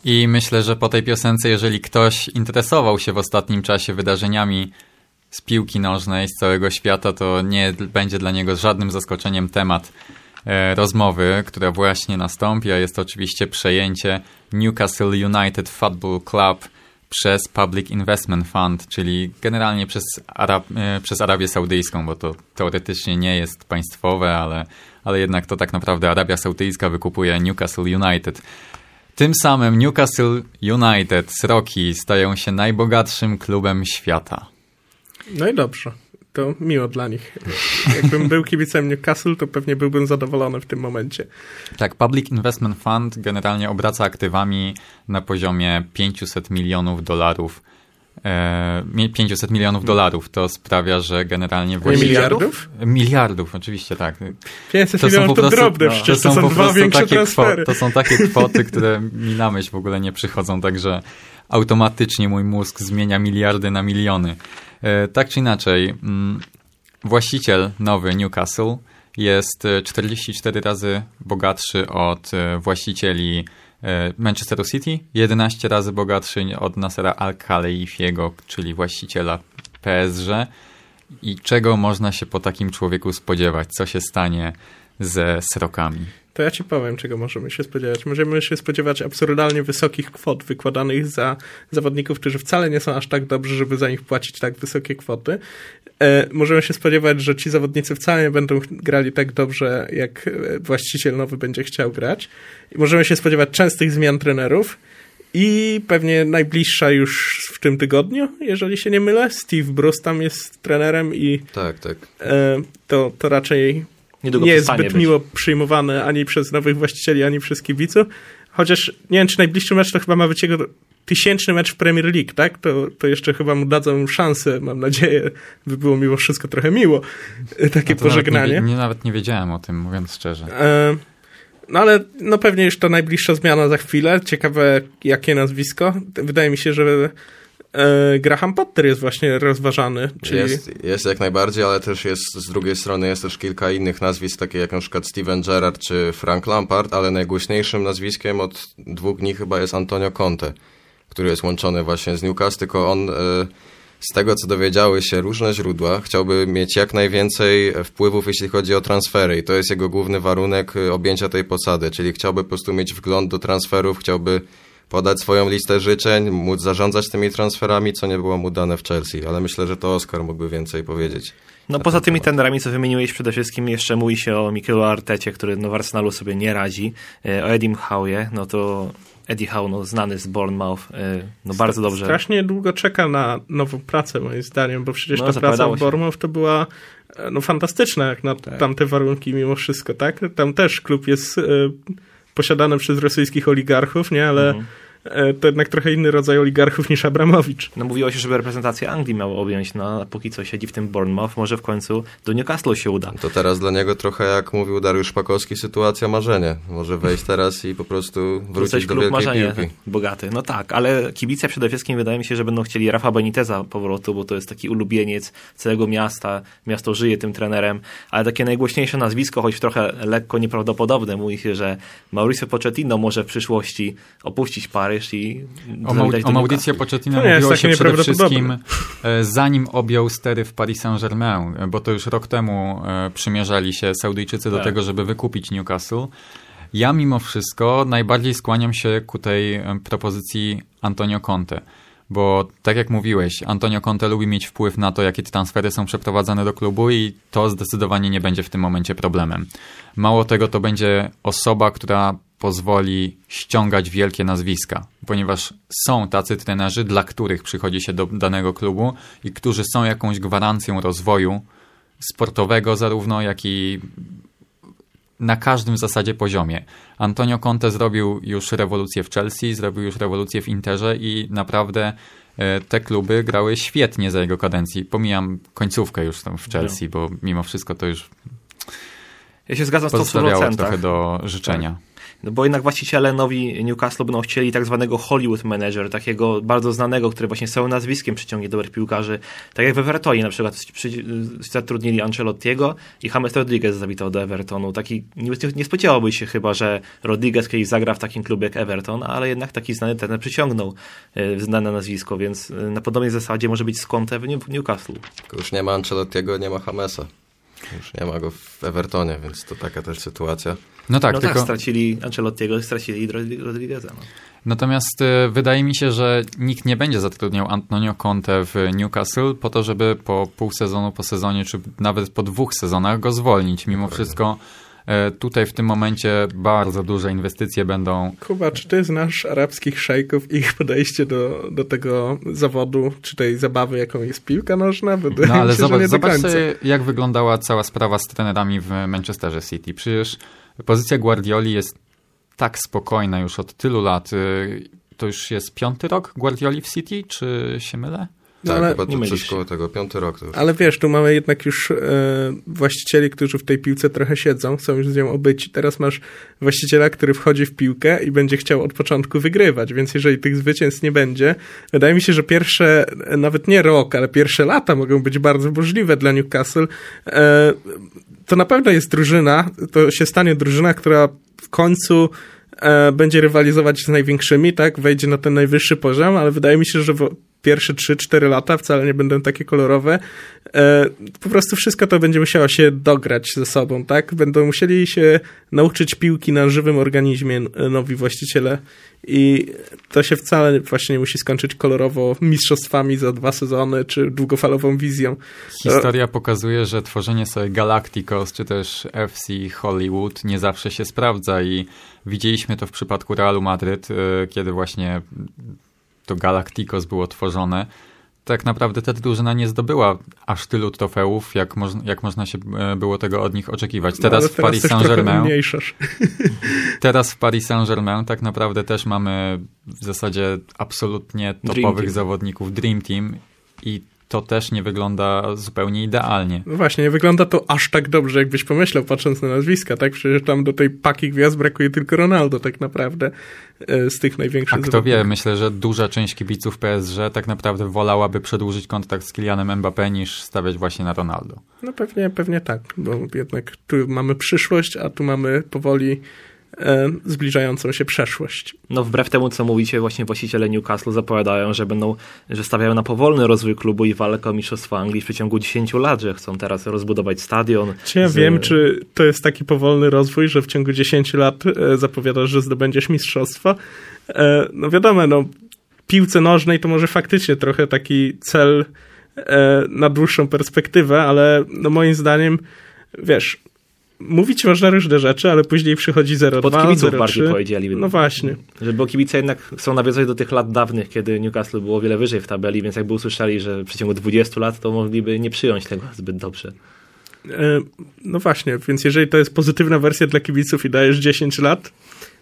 Speaker 6: I myślę, że po tej piosence, jeżeli ktoś interesował się w ostatnim czasie wydarzeniami z piłki nożnej z całego świata, to nie będzie dla niego żadnym zaskoczeniem temat
Speaker 5: e, rozmowy, która właśnie nastąpi, a jest to oczywiście przejęcie Newcastle United Football Club przez Public Investment Fund, czyli generalnie przez, Arab, e, przez Arabię Saudyjską, bo to teoretycznie nie jest państwowe, ale, ale jednak to tak naprawdę Arabia Saudyjska wykupuje Newcastle United. Tym samym Newcastle United Rocky stają się najbogatszym klubem świata.
Speaker 4: No i dobrze. To miło dla nich. Jakbym był kibicem Newcastle, to pewnie byłbym zadowolony w tym momencie.
Speaker 5: Tak, Public Investment Fund generalnie obraca aktywami na poziomie 500 milionów dolarów. E, 500 milionów dolarów to sprawia, że generalnie
Speaker 4: Nie
Speaker 5: właściwie...
Speaker 4: miliardów?
Speaker 5: Miliardów, oczywiście, tak.
Speaker 4: 500
Speaker 5: To są
Speaker 4: milionów to drobne,
Speaker 5: no,
Speaker 4: przecież
Speaker 5: to są, po
Speaker 4: dwa
Speaker 5: prostu
Speaker 4: większe
Speaker 5: takie
Speaker 4: transfery.
Speaker 5: kwoty, to są takie *laughs* kwoty, które mi na myśl w ogóle nie przychodzą, także automatycznie mój mózg zmienia miliardy na miliony. E, tak czy inaczej, mm, właściciel nowy Newcastle jest e, 44 razy bogatszy od e, właścicieli e, Manchesteru City, 11 razy bogatszy od Nasera Al-Khelaifiego, czyli właściciela PSG. I czego można się po takim człowieku spodziewać? Co się stanie ze srokami?
Speaker 4: To ja ci powiem, czego możemy się spodziewać. Możemy się spodziewać absurdalnie wysokich kwot wykładanych za zawodników, którzy wcale nie są aż tak dobrzy, żeby za nich płacić tak wysokie kwoty. E, możemy się spodziewać, że ci zawodnicy wcale nie będą grali tak dobrze, jak e, właściciel nowy będzie chciał grać. I możemy się spodziewać częstych zmian trenerów. I pewnie najbliższa już w tym tygodniu, jeżeli się nie mylę. Steve Bruce tam jest trenerem i
Speaker 3: Tak, tak.
Speaker 4: e, to, to raczej
Speaker 2: Niedługo
Speaker 4: nie jest zbyt
Speaker 2: być.
Speaker 4: miło przyjmowane ani przez nowych właścicieli, ani przez kibiców. Chociaż nie wiem, czy najbliższy mecz to chyba ma być jego tysięczny mecz w Premier League, tak? To, to jeszcze chyba mu dadzą szansę, mam nadzieję. By było mimo wszystko trochę miło. e, Takie
Speaker 5: No
Speaker 4: pożegnanie.
Speaker 5: Nawet nie, nie, nawet nie wiedziałem o tym, mówiąc szczerze.
Speaker 4: E, No ale no pewnie już to najbliższa zmiana za chwilę. Ciekawe jakie nazwisko. Wydaje mi się, że Graham Potter jest właśnie rozważany. Czyli
Speaker 3: Jest, jest jak najbardziej, ale też jest z drugiej strony jest też kilka innych nazwisk, takie jak na przykład Steven Gerrard czy Frank Lampard, ale najgłośniejszym nazwiskiem od dwóch dni chyba jest Antonio Conte, który jest łączony właśnie z Newcastle, tylko on e, z tego co dowiedziały się różne źródła, chciałby mieć jak najwięcej wpływów, jeśli chodzi o transfery i to jest jego główny warunek e, objęcia tej posady, czyli chciałby po prostu mieć wgląd do transferów, chciałby podać swoją listę życzeń, móc zarządzać tymi transferami, co nie było mu dane w Chelsea, ale myślę, że to Oscar mógłby więcej powiedzieć.
Speaker 2: No poza tymi tenderami, co wymieniłeś, przede wszystkim jeszcze mówi się o Mikelu Artecie, który no, w Arsenalu sobie nie radzi, e, o Edim Howe, no to Eddie Howe, no, znany z Bournemouth, e, no bardzo dobrze.
Speaker 4: Strasznie długo czeka na nową pracę, moim zdaniem, bo przecież
Speaker 2: No,
Speaker 4: ta praca w. Bournemouth to była e, no, fantastyczna, jak na tamte warunki mimo wszystko, tak? Tam też klub jest e, posiadany przez rosyjskich oligarchów, nie? Ale
Speaker 2: Mhm.
Speaker 4: E, to jednak trochę inny rodzaj oligarchów niż Abramowicz.
Speaker 2: No mówiło się, żeby reprezentację Anglii miało objąć, no a póki co siedzi w tym Bournemouth, może w końcu do Newcastle się uda.
Speaker 3: To teraz dla niego trochę, jak mówił Dariusz Szpakowski, sytuacja marzenie. Może wejść teraz i po prostu
Speaker 2: Coś
Speaker 3: wrócić do
Speaker 2: klub
Speaker 3: wielkiej
Speaker 2: marzenie
Speaker 3: piłki.
Speaker 2: bogaty. No tak, ale kibice przede wszystkim wydaje mi się, że będą chcieli Rafa Beniteza powrotu, bo to jest taki ulubieniec całego miasta. Miasto żyje tym trenerem, ale takie najgłośniejsze nazwisko, choć trochę lekko nieprawdopodobne, mówi się, że Mauricio Pochettino może w przyszłości opuścić Paryż i
Speaker 5: O,
Speaker 2: do
Speaker 5: o
Speaker 4: nie jest
Speaker 5: mówiło się przede wszystkim e, zanim objął stery w Paris Saint-Germain, bo to już rok temu e, przymierzali się Saudyjczycy do
Speaker 2: Tak.
Speaker 5: tego, żeby wykupić Newcastle. Ja mimo wszystko najbardziej skłaniam się ku tej e, propozycji Antonio Conte. Bo tak jak mówiłeś, Antonio Conte lubi mieć wpływ na to, jakie transfery są przeprowadzane do klubu i to zdecydowanie nie będzie w tym momencie problemem. Mało tego, to będzie osoba, która pozwoli ściągać wielkie nazwiska, ponieważ są tacy trenerzy, dla których przychodzi się do danego klubu i którzy są jakąś gwarancją rozwoju sportowego zarówno, jak i na każdym w zasadzie poziomie. Antonio Conte zrobił już rewolucję w Chelsea, zrobił już rewolucję w Interze i naprawdę e, te kluby grały świetnie za jego kadencji. Pomijam końcówkę już tam w Chelsea, bo mimo wszystko to już
Speaker 2: Ja się zgadzam z tą
Speaker 5: pozostawiało
Speaker 2: 100%.
Speaker 5: trochę do życzenia.
Speaker 2: No bo jednak właściciele nowi Newcastle będą chcieli tak zwanego Hollywood Manager, takiego bardzo znanego, który właśnie całym nazwiskiem przyciągnie dobrych piłkarzy. Tak jak w Evertonie na przykład przy- zatrudnili Ancelottiego i James Rodriguez zawitał do Evertonu. Taki, nie, nie spodziewałbyś się chyba, że Rodriguez kiedyś zagra w takim klubie jak Everton, ale jednak taki znany trener przyciągnął e, znane nazwisko, więc e, na podobnej zasadzie może być Conte w New- w Newcastle.
Speaker 3: Już nie ma Ancelottiego, nie ma Hamesa. Już nie ma go w Evertonie, więc to taka też sytuacja.
Speaker 5: No tak,
Speaker 2: no
Speaker 5: tylko...
Speaker 2: tak, stracili Ancelottiego, stracili Rodrigueza. No.
Speaker 5: Natomiast y, wydaje mi się, że nikt nie będzie zatrudniał Antonio Conte w Newcastle po to, żeby po pół sezonu, po sezonie, czy nawet po dwóch sezonach go zwolnić. Mimo wszystko y, tutaj w tym momencie bardzo duże inwestycje będą.
Speaker 4: Kuba, czy ty znasz arabskich szejków i ich podejście do, do tego zawodu, czy tej zabawy, jaką jest piłka nożna? Wydaje
Speaker 5: No ale
Speaker 4: się, że
Speaker 5: zobacz,
Speaker 4: nie do
Speaker 5: zobacz sobie, jak wyglądała cała sprawa z trenerami w Manchesterze City. Przecież pozycja Guardioli jest tak spokojna już od tylu lat. Y, To już jest piąty rok Guardioli w City, czy się mylę?
Speaker 4: No,
Speaker 3: tak,
Speaker 4: ale
Speaker 3: chyba to coś koło tego, piąty rok to już.
Speaker 4: Ale wiesz, tu mamy jednak już e, właścicieli, którzy w tej piłce trochę siedzą, są już z nią obyci. Teraz masz właściciela, który wchodzi w piłkę i będzie chciał od początku wygrywać, więc jeżeli tych zwycięstw nie będzie, wydaje mi się, że pierwsze, nawet nie rok, ale pierwsze lata mogą być bardzo burzliwe dla Newcastle. E, to na pewno jest drużyna, to się stanie drużyna, która w końcu e, będzie rywalizować z największymi, tak? Wejdzie na ten najwyższy poziom, ale wydaje mi się, że pierwsze 3-4 lata wcale nie będą takie kolorowe. E, po prostu wszystko to będzie musiało się dograć ze sobą, tak? Będą musieli się nauczyć piłki na żywym organizmie nowi właściciele i to się wcale właśnie nie musi skończyć kolorowo mistrzostwami za dwa sezony, czy długofalową wizją.
Speaker 5: Historia pokazuje, że tworzenie sobie Galacticos czy też FC Hollywood nie zawsze się sprawdza i widzieliśmy to w przypadku Realu Madryt, y, kiedy właśnie to Galacticos było tworzone. Tak naprawdę ta drużyna nie zdobyła aż tylu trofeów, jak, moż, jak można się y, było tego od nich oczekiwać.
Speaker 4: No,
Speaker 5: Teraz w Paris Saint-Germain. *laughs* Teraz w Paris Saint-Germain tak naprawdę też mamy w zasadzie absolutnie
Speaker 2: Dream
Speaker 5: topowych
Speaker 2: Team.
Speaker 5: zawodników Dream Team i to też nie wygląda zupełnie idealnie.
Speaker 4: No właśnie, nie wygląda to aż tak dobrze, jakbyś pomyślał, patrząc na nazwiska, tak? Przecież tam do tej paki gwiazd brakuje tylko Ronaldo tak naprawdę e, z tych największych
Speaker 5: A kto wie, myślę, że duża część kibiców PSG tak naprawdę wolałaby przedłużyć kontrakt z Kylianem Mbappé niż stawiać właśnie na Ronaldo.
Speaker 4: No pewnie, pewnie tak, bo jednak tu mamy przyszłość, a tu mamy powoli zbliżającą się przeszłość.
Speaker 2: No wbrew temu, co mówicie, właśnie właściciele Newcastle zapowiadają, że będą, że stawiają na powolny rozwój klubu i walkę o mistrzostwo Anglii w przeciągu 10 lat, że chcą teraz rozbudować stadion.
Speaker 4: Czy ja
Speaker 2: z-
Speaker 4: wiem, czy to jest taki powolny rozwój, że w ciągu 10 lat e, zapowiadasz, że zdobędziesz mistrzostwo? E, no wiadomo, no piłce nożnej to może faktycznie trochę taki cel e, na dłuższą perspektywę, ale no moim zdaniem, wiesz, mówić można różne rzeczy, ale później przychodzi 0,2,
Speaker 2: Pod kibiców
Speaker 4: 0,3.
Speaker 2: bardziej powiedzieli.
Speaker 4: No właśnie.
Speaker 2: Że bo kibice jednak chcą nawiązać do tych lat dawnych, kiedy Newcastle było o wiele wyżej w tabeli, więc jakby usłyszeli, że w przeciągu 20 lat, to mogliby nie przyjąć tego zbyt dobrze.
Speaker 4: E, No właśnie, więc jeżeli to jest pozytywna wersja dla kibiców i dajesz 10 lat,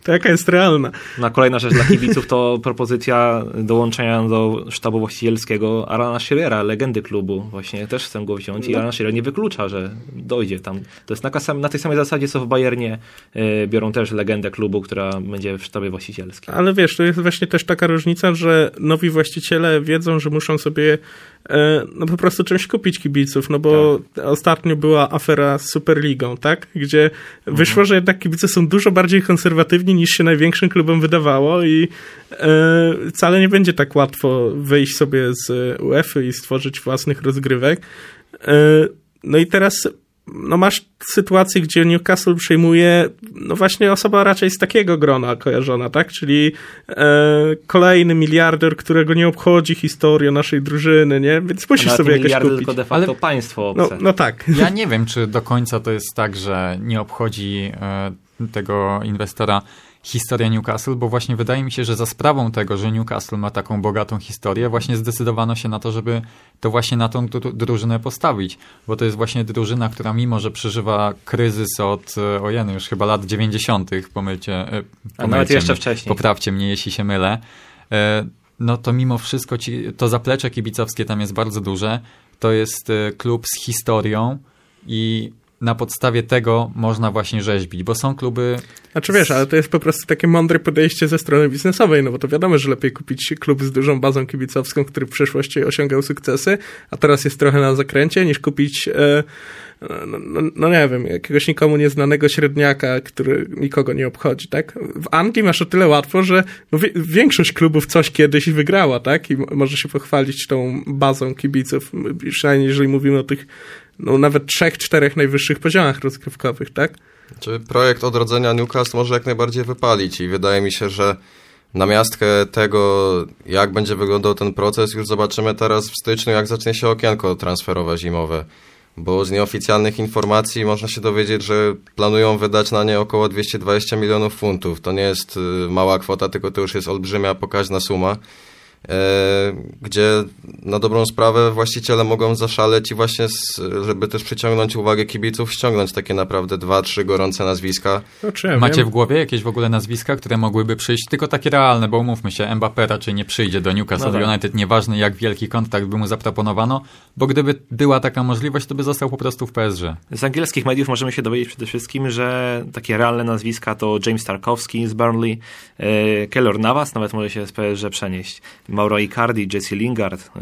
Speaker 4: to jaka jest realna?
Speaker 2: No a kolejna rzecz dla kibiców to propozycja dołączenia do sztabu właścicielskiego Arana Shearera, legendy klubu. Właśnie też chcę go wziąć i
Speaker 4: No.
Speaker 2: Alan Shearer nie wyklucza, że dojdzie tam. To jest na, na tej samej zasadzie, co w Bayernie e, biorą też legendę klubu, która będzie w sztabie właścicielskim.
Speaker 4: Ale wiesz, to jest właśnie też taka różnica, że nowi właściciele wiedzą, że muszą sobie no po prostu czymś kupić kibiców, no bo ostatnio była afera z Superligą, tak? Gdzie wyszło, że jednak kibice są dużo bardziej konserwatywni niż się największym klubom wydawało i e, wcale nie będzie tak łatwo wyjść sobie z UEFA i stworzyć własnych rozgrywek. E, no i teraz no masz sytuację, gdzie Newcastle przejmuje no właśnie osoba raczej z takiego grona kojarzona, tak? Czyli e, kolejny miliarder, którego nie obchodzi historia naszej drużyny, nie? Więc musisz sobie
Speaker 2: miliardy,
Speaker 4: kupić.
Speaker 2: tylko de facto
Speaker 5: Ale-
Speaker 2: państwo
Speaker 4: No,
Speaker 2: obce.
Speaker 4: no tak.
Speaker 5: Ja nie wiem, czy do końca to jest tak, że nie obchodzi e, tego inwestora historia Newcastle, bo właśnie wydaje mi się, że za sprawą tego, że Newcastle ma taką bogatą historię, właśnie zdecydowano się na to, żeby to właśnie na tą dru- drużynę postawić, bo to jest właśnie drużyna, która mimo, że przeżywa kryzys od, e, ojeny, już chyba lat 90., pomylcie, e,
Speaker 2: A nawet jeszcze wcześniej.
Speaker 5: Poprawcie mnie, jeśli się mylę. E, No to mimo wszystko ci, to zaplecze kibicowskie tam jest bardzo duże. To jest klub z historią i na podstawie tego można właśnie rzeźbić, bo są kluby
Speaker 4: Znaczy wiesz, ale to jest po prostu takie mądre podejście ze strony biznesowej, no bo to wiadomo, że lepiej kupić klub z dużą bazą kibicowską, który w przeszłości osiągał sukcesy, a teraz jest trochę na zakręcie, niż kupić, e, no, no, no nie wiem, jakiegoś nikomu nieznanego średniaka, który nikogo nie obchodzi, tak? W Anglii masz o tyle łatwo, że no, większość klubów coś kiedyś wygrała, tak? I może się pochwalić tą bazą kibiców, przynajmniej jeżeli mówimy o tych no, nawet trzech, czterech najwyższych poziomach rozgrywkowych, tak?
Speaker 3: Czy projekt odrodzenia Newcastle może jak najbardziej wypalić i wydaje mi się, że na miastkę tego, jak będzie wyglądał ten proces, już zobaczymy teraz w styczniu, jak zacznie się okienko transferowe zimowe. Bo z nieoficjalnych informacji można się dowiedzieć, że planują wydać na nie około 220 milionów funtów. To nie jest y, mała kwota, tylko to już jest olbrzymia, pokaźna suma. E, gdzie na dobrą sprawę właściciele mogą zaszaleć i właśnie, z, żeby też przyciągnąć uwagę kibiców, ściągnąć takie naprawdę dwa, trzy gorące nazwiska.
Speaker 4: Znaczy, ja
Speaker 5: Macie
Speaker 4: wiem,
Speaker 5: w głowie jakieś w ogóle nazwiska, które mogłyby przyjść, tylko takie realne, bo umówmy się, Mbappé raczej nie przyjdzie do Newcastle
Speaker 2: No tak.
Speaker 5: United, nieważne jak wielki kontrakt by mu zaproponowano, bo gdyby była taka możliwość, to by został po prostu w PSG.
Speaker 2: Z angielskich mediów możemy się dowiedzieć przede wszystkim, że takie realne nazwiska to James Tarkowski z Burnley, e, Keylor Navas nawet może się z PSG przenieść, Mauro Icardi, Jesse Lingard. e,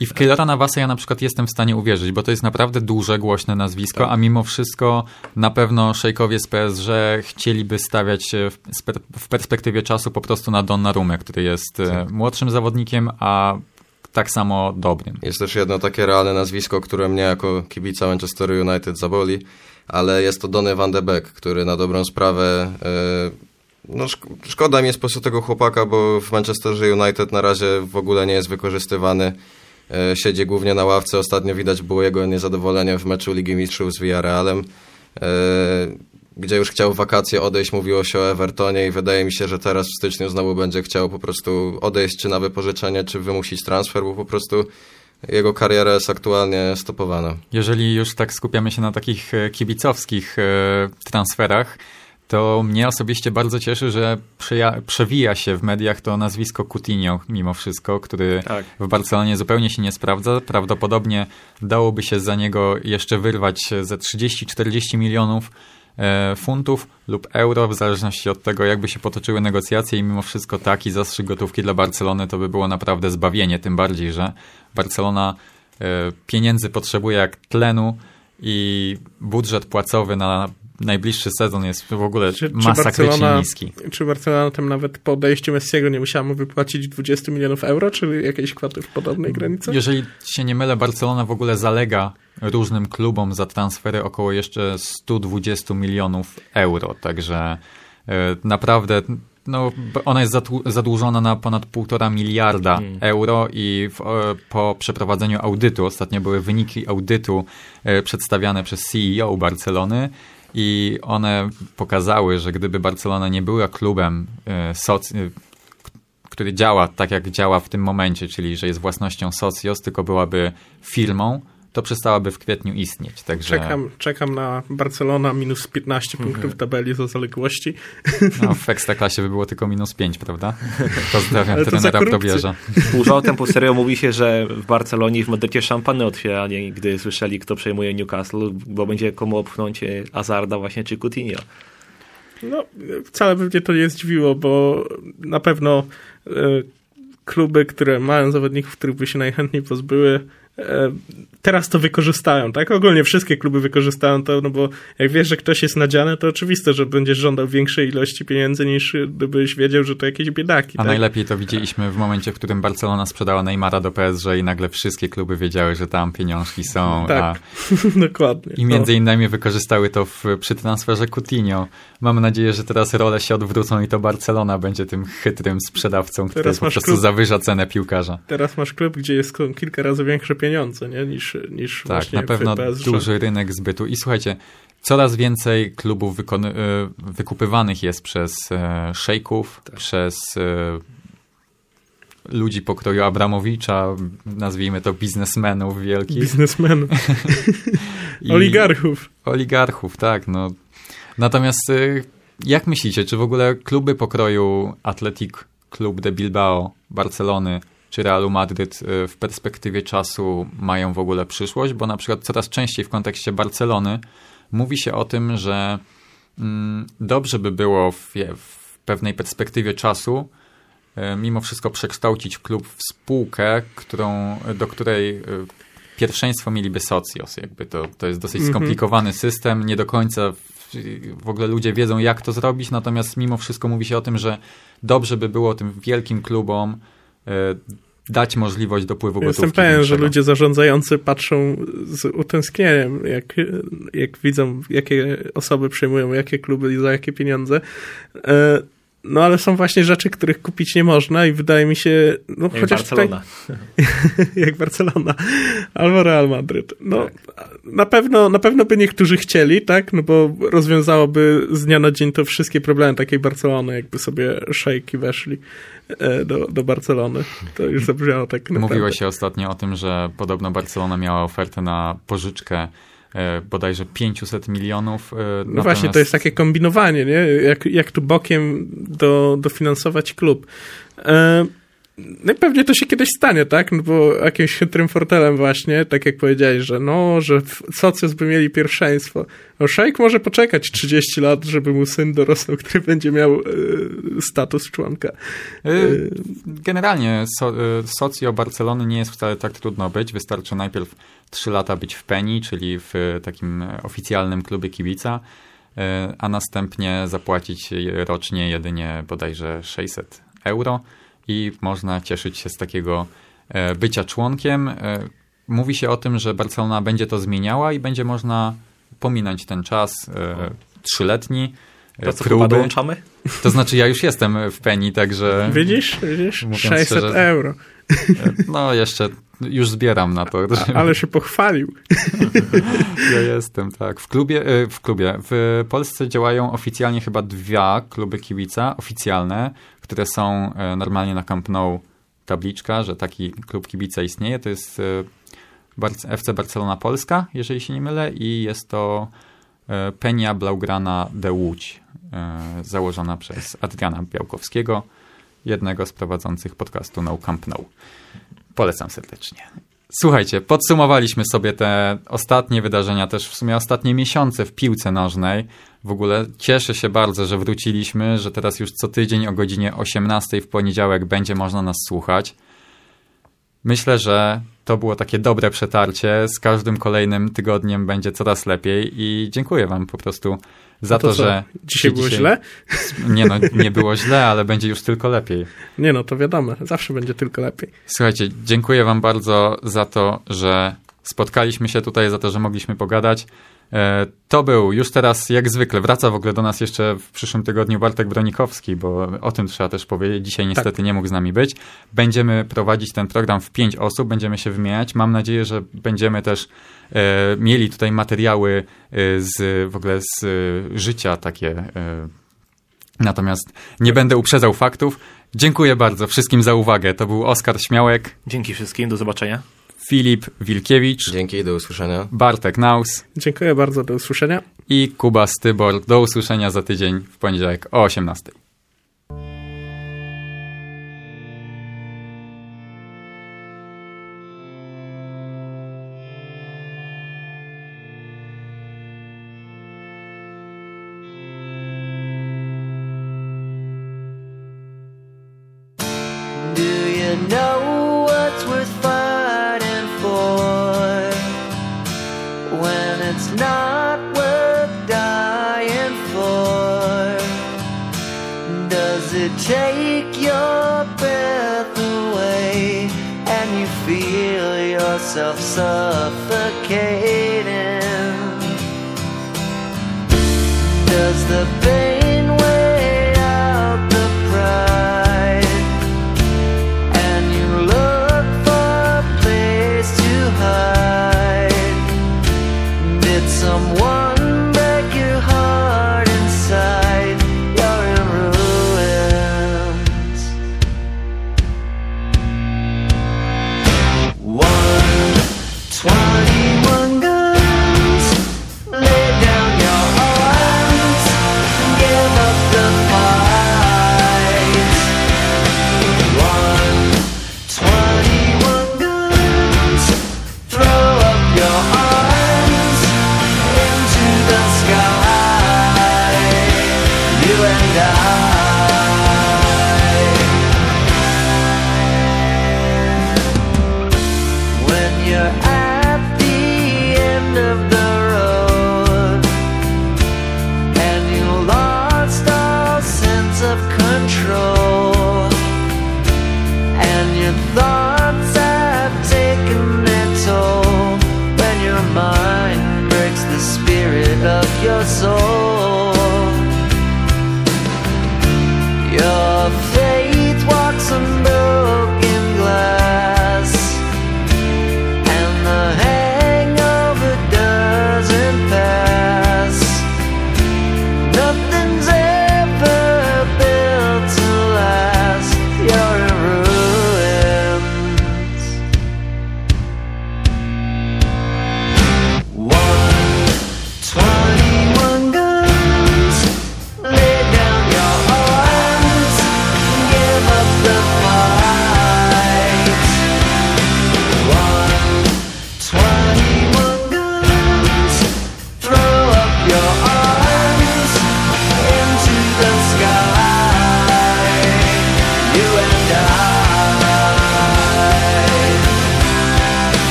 Speaker 5: I w Keylora Navasa ja na przykład jestem w stanie uwierzyć, bo to jest naprawdę duże, głośne nazwisko,
Speaker 2: Tak.
Speaker 5: a mimo wszystko na pewno szejkowie z PSG chcieliby stawiać się w, perspektywie czasu po prostu na Donnarumę, który jest e, młodszym zawodnikiem, a tak samo dobrym.
Speaker 3: Jest też jedno takie realne nazwisko, które mnie jako kibica Manchester United zaboli, ale jest to Donny van de Beek, który na dobrą sprawę... e, no szk- szkoda mi jest po prostu tego chłopaka, bo w Manchesterze United na razie w ogóle nie jest wykorzystywany. E, Siedzi głównie na ławce. Ostatnio widać było jego niezadowolenie w meczu Ligi Mistrzów z Villarrealem, e, gdzie już chciał wakacje odejść. Mówiło się o Evertonie i wydaje mi się, że teraz w styczniu znowu będzie chciał po prostu odejść czy na wypożyczenie, czy wymusić transfer, bo po prostu jego kariera jest aktualnie stopowana.
Speaker 5: Jeżeli już tak skupiamy się na takich e, kibicowskich e, transferach, to mnie osobiście bardzo cieszy, że przewija się w mediach to nazwisko Coutinho mimo wszystko, który
Speaker 2: Tak.
Speaker 5: w Barcelonie zupełnie się nie sprawdza. Prawdopodobnie dałoby się za niego jeszcze wyrwać ze 30-40 milionów e, funtów lub euro, w zależności od tego, jakby się potoczyły negocjacje i mimo wszystko taki zastrzyk gotówki dla Barcelony to by było naprawdę zbawienie, tym bardziej, że Barcelona e, pieniędzy potrzebuje jak tlenu i budżet płacowy na najbliższy sezon jest w ogóle
Speaker 4: Czy- czy
Speaker 5: masakrycznie
Speaker 4: Barcelona-
Speaker 5: niski.
Speaker 4: Czy Barcelona tam nawet po odejściu Messiego nie musiała mu wypłacić 20 milionów euro, czy jakieś kwoty w podobnej granicy?
Speaker 5: Jeżeli się nie mylę, Barcelona w ogóle zalega różnym klubom za transfery około jeszcze 120 milionów euro, także e, naprawdę no, ona jest zadłużona na ponad półtora miliarda euro i w, e, po przeprowadzeniu audytu, ostatnio były wyniki audytu e, przedstawiane przez CEO Barcelony i one pokazały, że gdyby Barcelona nie była klubem e, soc- e, który działa tak, jak działa w tym momencie, czyli że jest własnością Socios, tylko byłaby firmą, to przestałaby w kwietniu istnieć. Także
Speaker 4: Czekam, czekam na Barcelona minus 15 punktów tabeli za zaległości.
Speaker 5: no, w Ekstraklasie by było tylko minus 5, prawda? *laughs* Pozdrawiam
Speaker 4: Ale to
Speaker 5: trenera. Probierza.
Speaker 2: Pół żartem, pół serio mówi się, że w Barcelonie i w Madrycie szampany otwierali, gdy słyszeli, kto przejmuje Newcastle, bo będzie komu opchnąć e, Azarda właśnie czy Coutinho.
Speaker 4: No, wcale by mnie to nie zdziwiło, bo na pewno e, kluby, które mają zawodników, których by się najchętniej pozbyły, e, teraz to wykorzystają, tak? Ogólnie wszystkie kluby wykorzystają to, no bo jak wiesz, że ktoś jest nadziany, to oczywiste, że będziesz żądał większej ilości pieniędzy niż gdybyś wiedział, że to jakieś biedaki,
Speaker 5: A
Speaker 4: tak?
Speaker 5: najlepiej to widzieliśmy w momencie, w którym Barcelona sprzedała Neymara do PSG i nagle wszystkie kluby wiedziały, że tam pieniążki są.
Speaker 4: Tak,
Speaker 5: A, *laughs*
Speaker 4: dokładnie.
Speaker 5: I między innymi wykorzystały to w, przy transferze Coutinho. Mam nadzieję, że teraz role się odwrócą i to Barcelona będzie tym chytrym sprzedawcą, który
Speaker 4: Teraz
Speaker 5: po prostu
Speaker 4: klub-
Speaker 5: zawyża cenę piłkarza.
Speaker 4: Teraz masz klub, gdzie jest kilka razy większe pieniądze, nie? Niż, niż
Speaker 5: Tak,
Speaker 4: właśnie
Speaker 5: na pewno duży rynek zbytu. I słuchajcie, coraz więcej klubów y, wykupywanych jest przez e, szejków, przez e, ludzi pokroju Abramowicza, nazwijmy to biznesmenów wielkich.
Speaker 4: Biznesmenów, *laughs* oligarchów.
Speaker 5: Oligarchów, tak. No. Natomiast y, jak myślicie, czy w ogóle kluby pokroju Athletic Club de Bilbao, Barcelony czy Realu Madryt y, w perspektywie czasu mają w ogóle przyszłość? Bo na przykład coraz częściej w kontekście Barcelony mówi się o tym, że mm, dobrze by było w, w pewnej perspektywie czasu y, mimo wszystko przekształcić klub w spółkę, którą, do której pierwszeństwo mieliby Socios. Jakby to, to jest dosyć
Speaker 4: Mhm.
Speaker 5: skomplikowany system, nie do końca w, ogóle ludzie wiedzą, jak to zrobić, natomiast mimo wszystko mówi się o tym, że dobrze by było tym wielkim klubom e, dać możliwość dopływu
Speaker 4: Jestem
Speaker 5: gotówki
Speaker 4: pewien, że ludzie zarządzający patrzą z utęsknieniem, jak, jak widzą, jakie osoby przejmują jakie kluby i za jakie pieniądze. No ale są właśnie rzeczy, których kupić nie można i wydaje mi się, no
Speaker 2: Jak
Speaker 4: chociaż
Speaker 2: Barcelona.
Speaker 4: Tutaj, *laughs* jak Barcelona albo Real Madryt. No na, pewno, na pewno by niektórzy chcieli, tak? No bo rozwiązałoby z dnia na dzień to wszystkie problemy takiej Barcelony, jakby sobie szejki weszli e, do, do Barcelony. To już zabrzmiało tak naprawdę.
Speaker 5: Mówiło się ostatnio o tym, że podobno Barcelona miała ofertę na pożyczkę bodajże 500 milionów. e,
Speaker 4: No właśnie, to jest takie kombinowanie, nie? Jak, jak tu bokiem do, dofinansować klub. E, no i pewnie to się kiedyś stanie, tak? No bo jakimś chytrym fortelem właśnie, tak jak powiedziałeś, że no, że socjus by mieli pierwszeństwo. No szejk może poczekać 30 lat, żeby mu syn dorosł, który będzie miał e, status członka.
Speaker 5: E, Generalnie so, e, socjo Barcelony nie jest wcale tak trudno być. Wystarczy najpierw 3 lata być w Peni, czyli w e, takim oficjalnym klubie kibica, e, a następnie zapłacić rocznie jedynie bodajże 600 euro i można cieszyć się z takiego e, bycia członkiem. E, Mówi się o tym, że Barcelona będzie to zmieniała i będzie można pominąć ten czas e, trzyletni.
Speaker 2: To co, chyba dołączamy?
Speaker 5: To znaczy ja już jestem w Peni, także
Speaker 4: Widzisz? Widzisz?
Speaker 5: Mówiąc
Speaker 4: 600
Speaker 5: szczerze-
Speaker 4: euro.
Speaker 5: no jeszcze już zbieram na to. że
Speaker 4: Ale się pochwalił.
Speaker 5: Ja jestem, tak. W klubie, w klubie, w Polsce działają oficjalnie chyba dwa kluby kibica, oficjalne, które są e, normalnie na Camp Nou tabliczka, że taki klub kibica istnieje. To jest e, FC Barcelona Polska, jeżeli się nie mylę, i jest to e, Penia Blaugrana de Łódź, założona przez Adriana Białkowskiego, jednego z prowadzących podcastu No Camp Nou. Polecam serdecznie. Słuchajcie, podsumowaliśmy sobie te ostatnie wydarzenia, też w sumie ostatnie miesiące w piłce nożnej. W ogóle cieszę się bardzo, że wróciliśmy, że teraz już co tydzień o godzinie 18 w poniedziałek będzie można nas słuchać. Myślę, że to było takie dobre przetarcie. Z każdym kolejnym tygodniem będzie coraz lepiej i dziękuję Wam po prostu za to,
Speaker 4: to co,
Speaker 5: że.
Speaker 4: Dzisiaj było źle?
Speaker 5: Nie, no, nie było źle, ale będzie już tylko lepiej.
Speaker 4: Nie no, to wiadomo, zawsze będzie tylko lepiej.
Speaker 5: Słuchajcie, dziękuję Wam bardzo za to, że spotkaliśmy się tutaj, za to, że mogliśmy pogadać. E, To był już teraz, jak zwykle, wraca w ogóle do nas jeszcze w przyszłym tygodniu Bartek Bronikowski, bo o tym trzeba też powiedzieć. Dzisiaj niestety nie mógł z nami być. Będziemy prowadzić ten program w pięć osób, będziemy się wymieniać. Mam nadzieję, że będziemy też e, mieli tutaj materiały e, z w ogóle z e, życia takie. E, natomiast nie będę uprzedzał faktów. Dziękuję bardzo wszystkim za uwagę. To był Oskar Śmiałek,
Speaker 2: Dzięki wszystkim, do zobaczenia.
Speaker 5: Filip Wilkiewicz,
Speaker 3: Dzięki, do usłyszenia.
Speaker 5: Bartek Naus
Speaker 4: Dziękuję bardzo, do usłyszenia.
Speaker 5: i Kuba Stybor. Do usłyszenia za tydzień w poniedziałek o 18.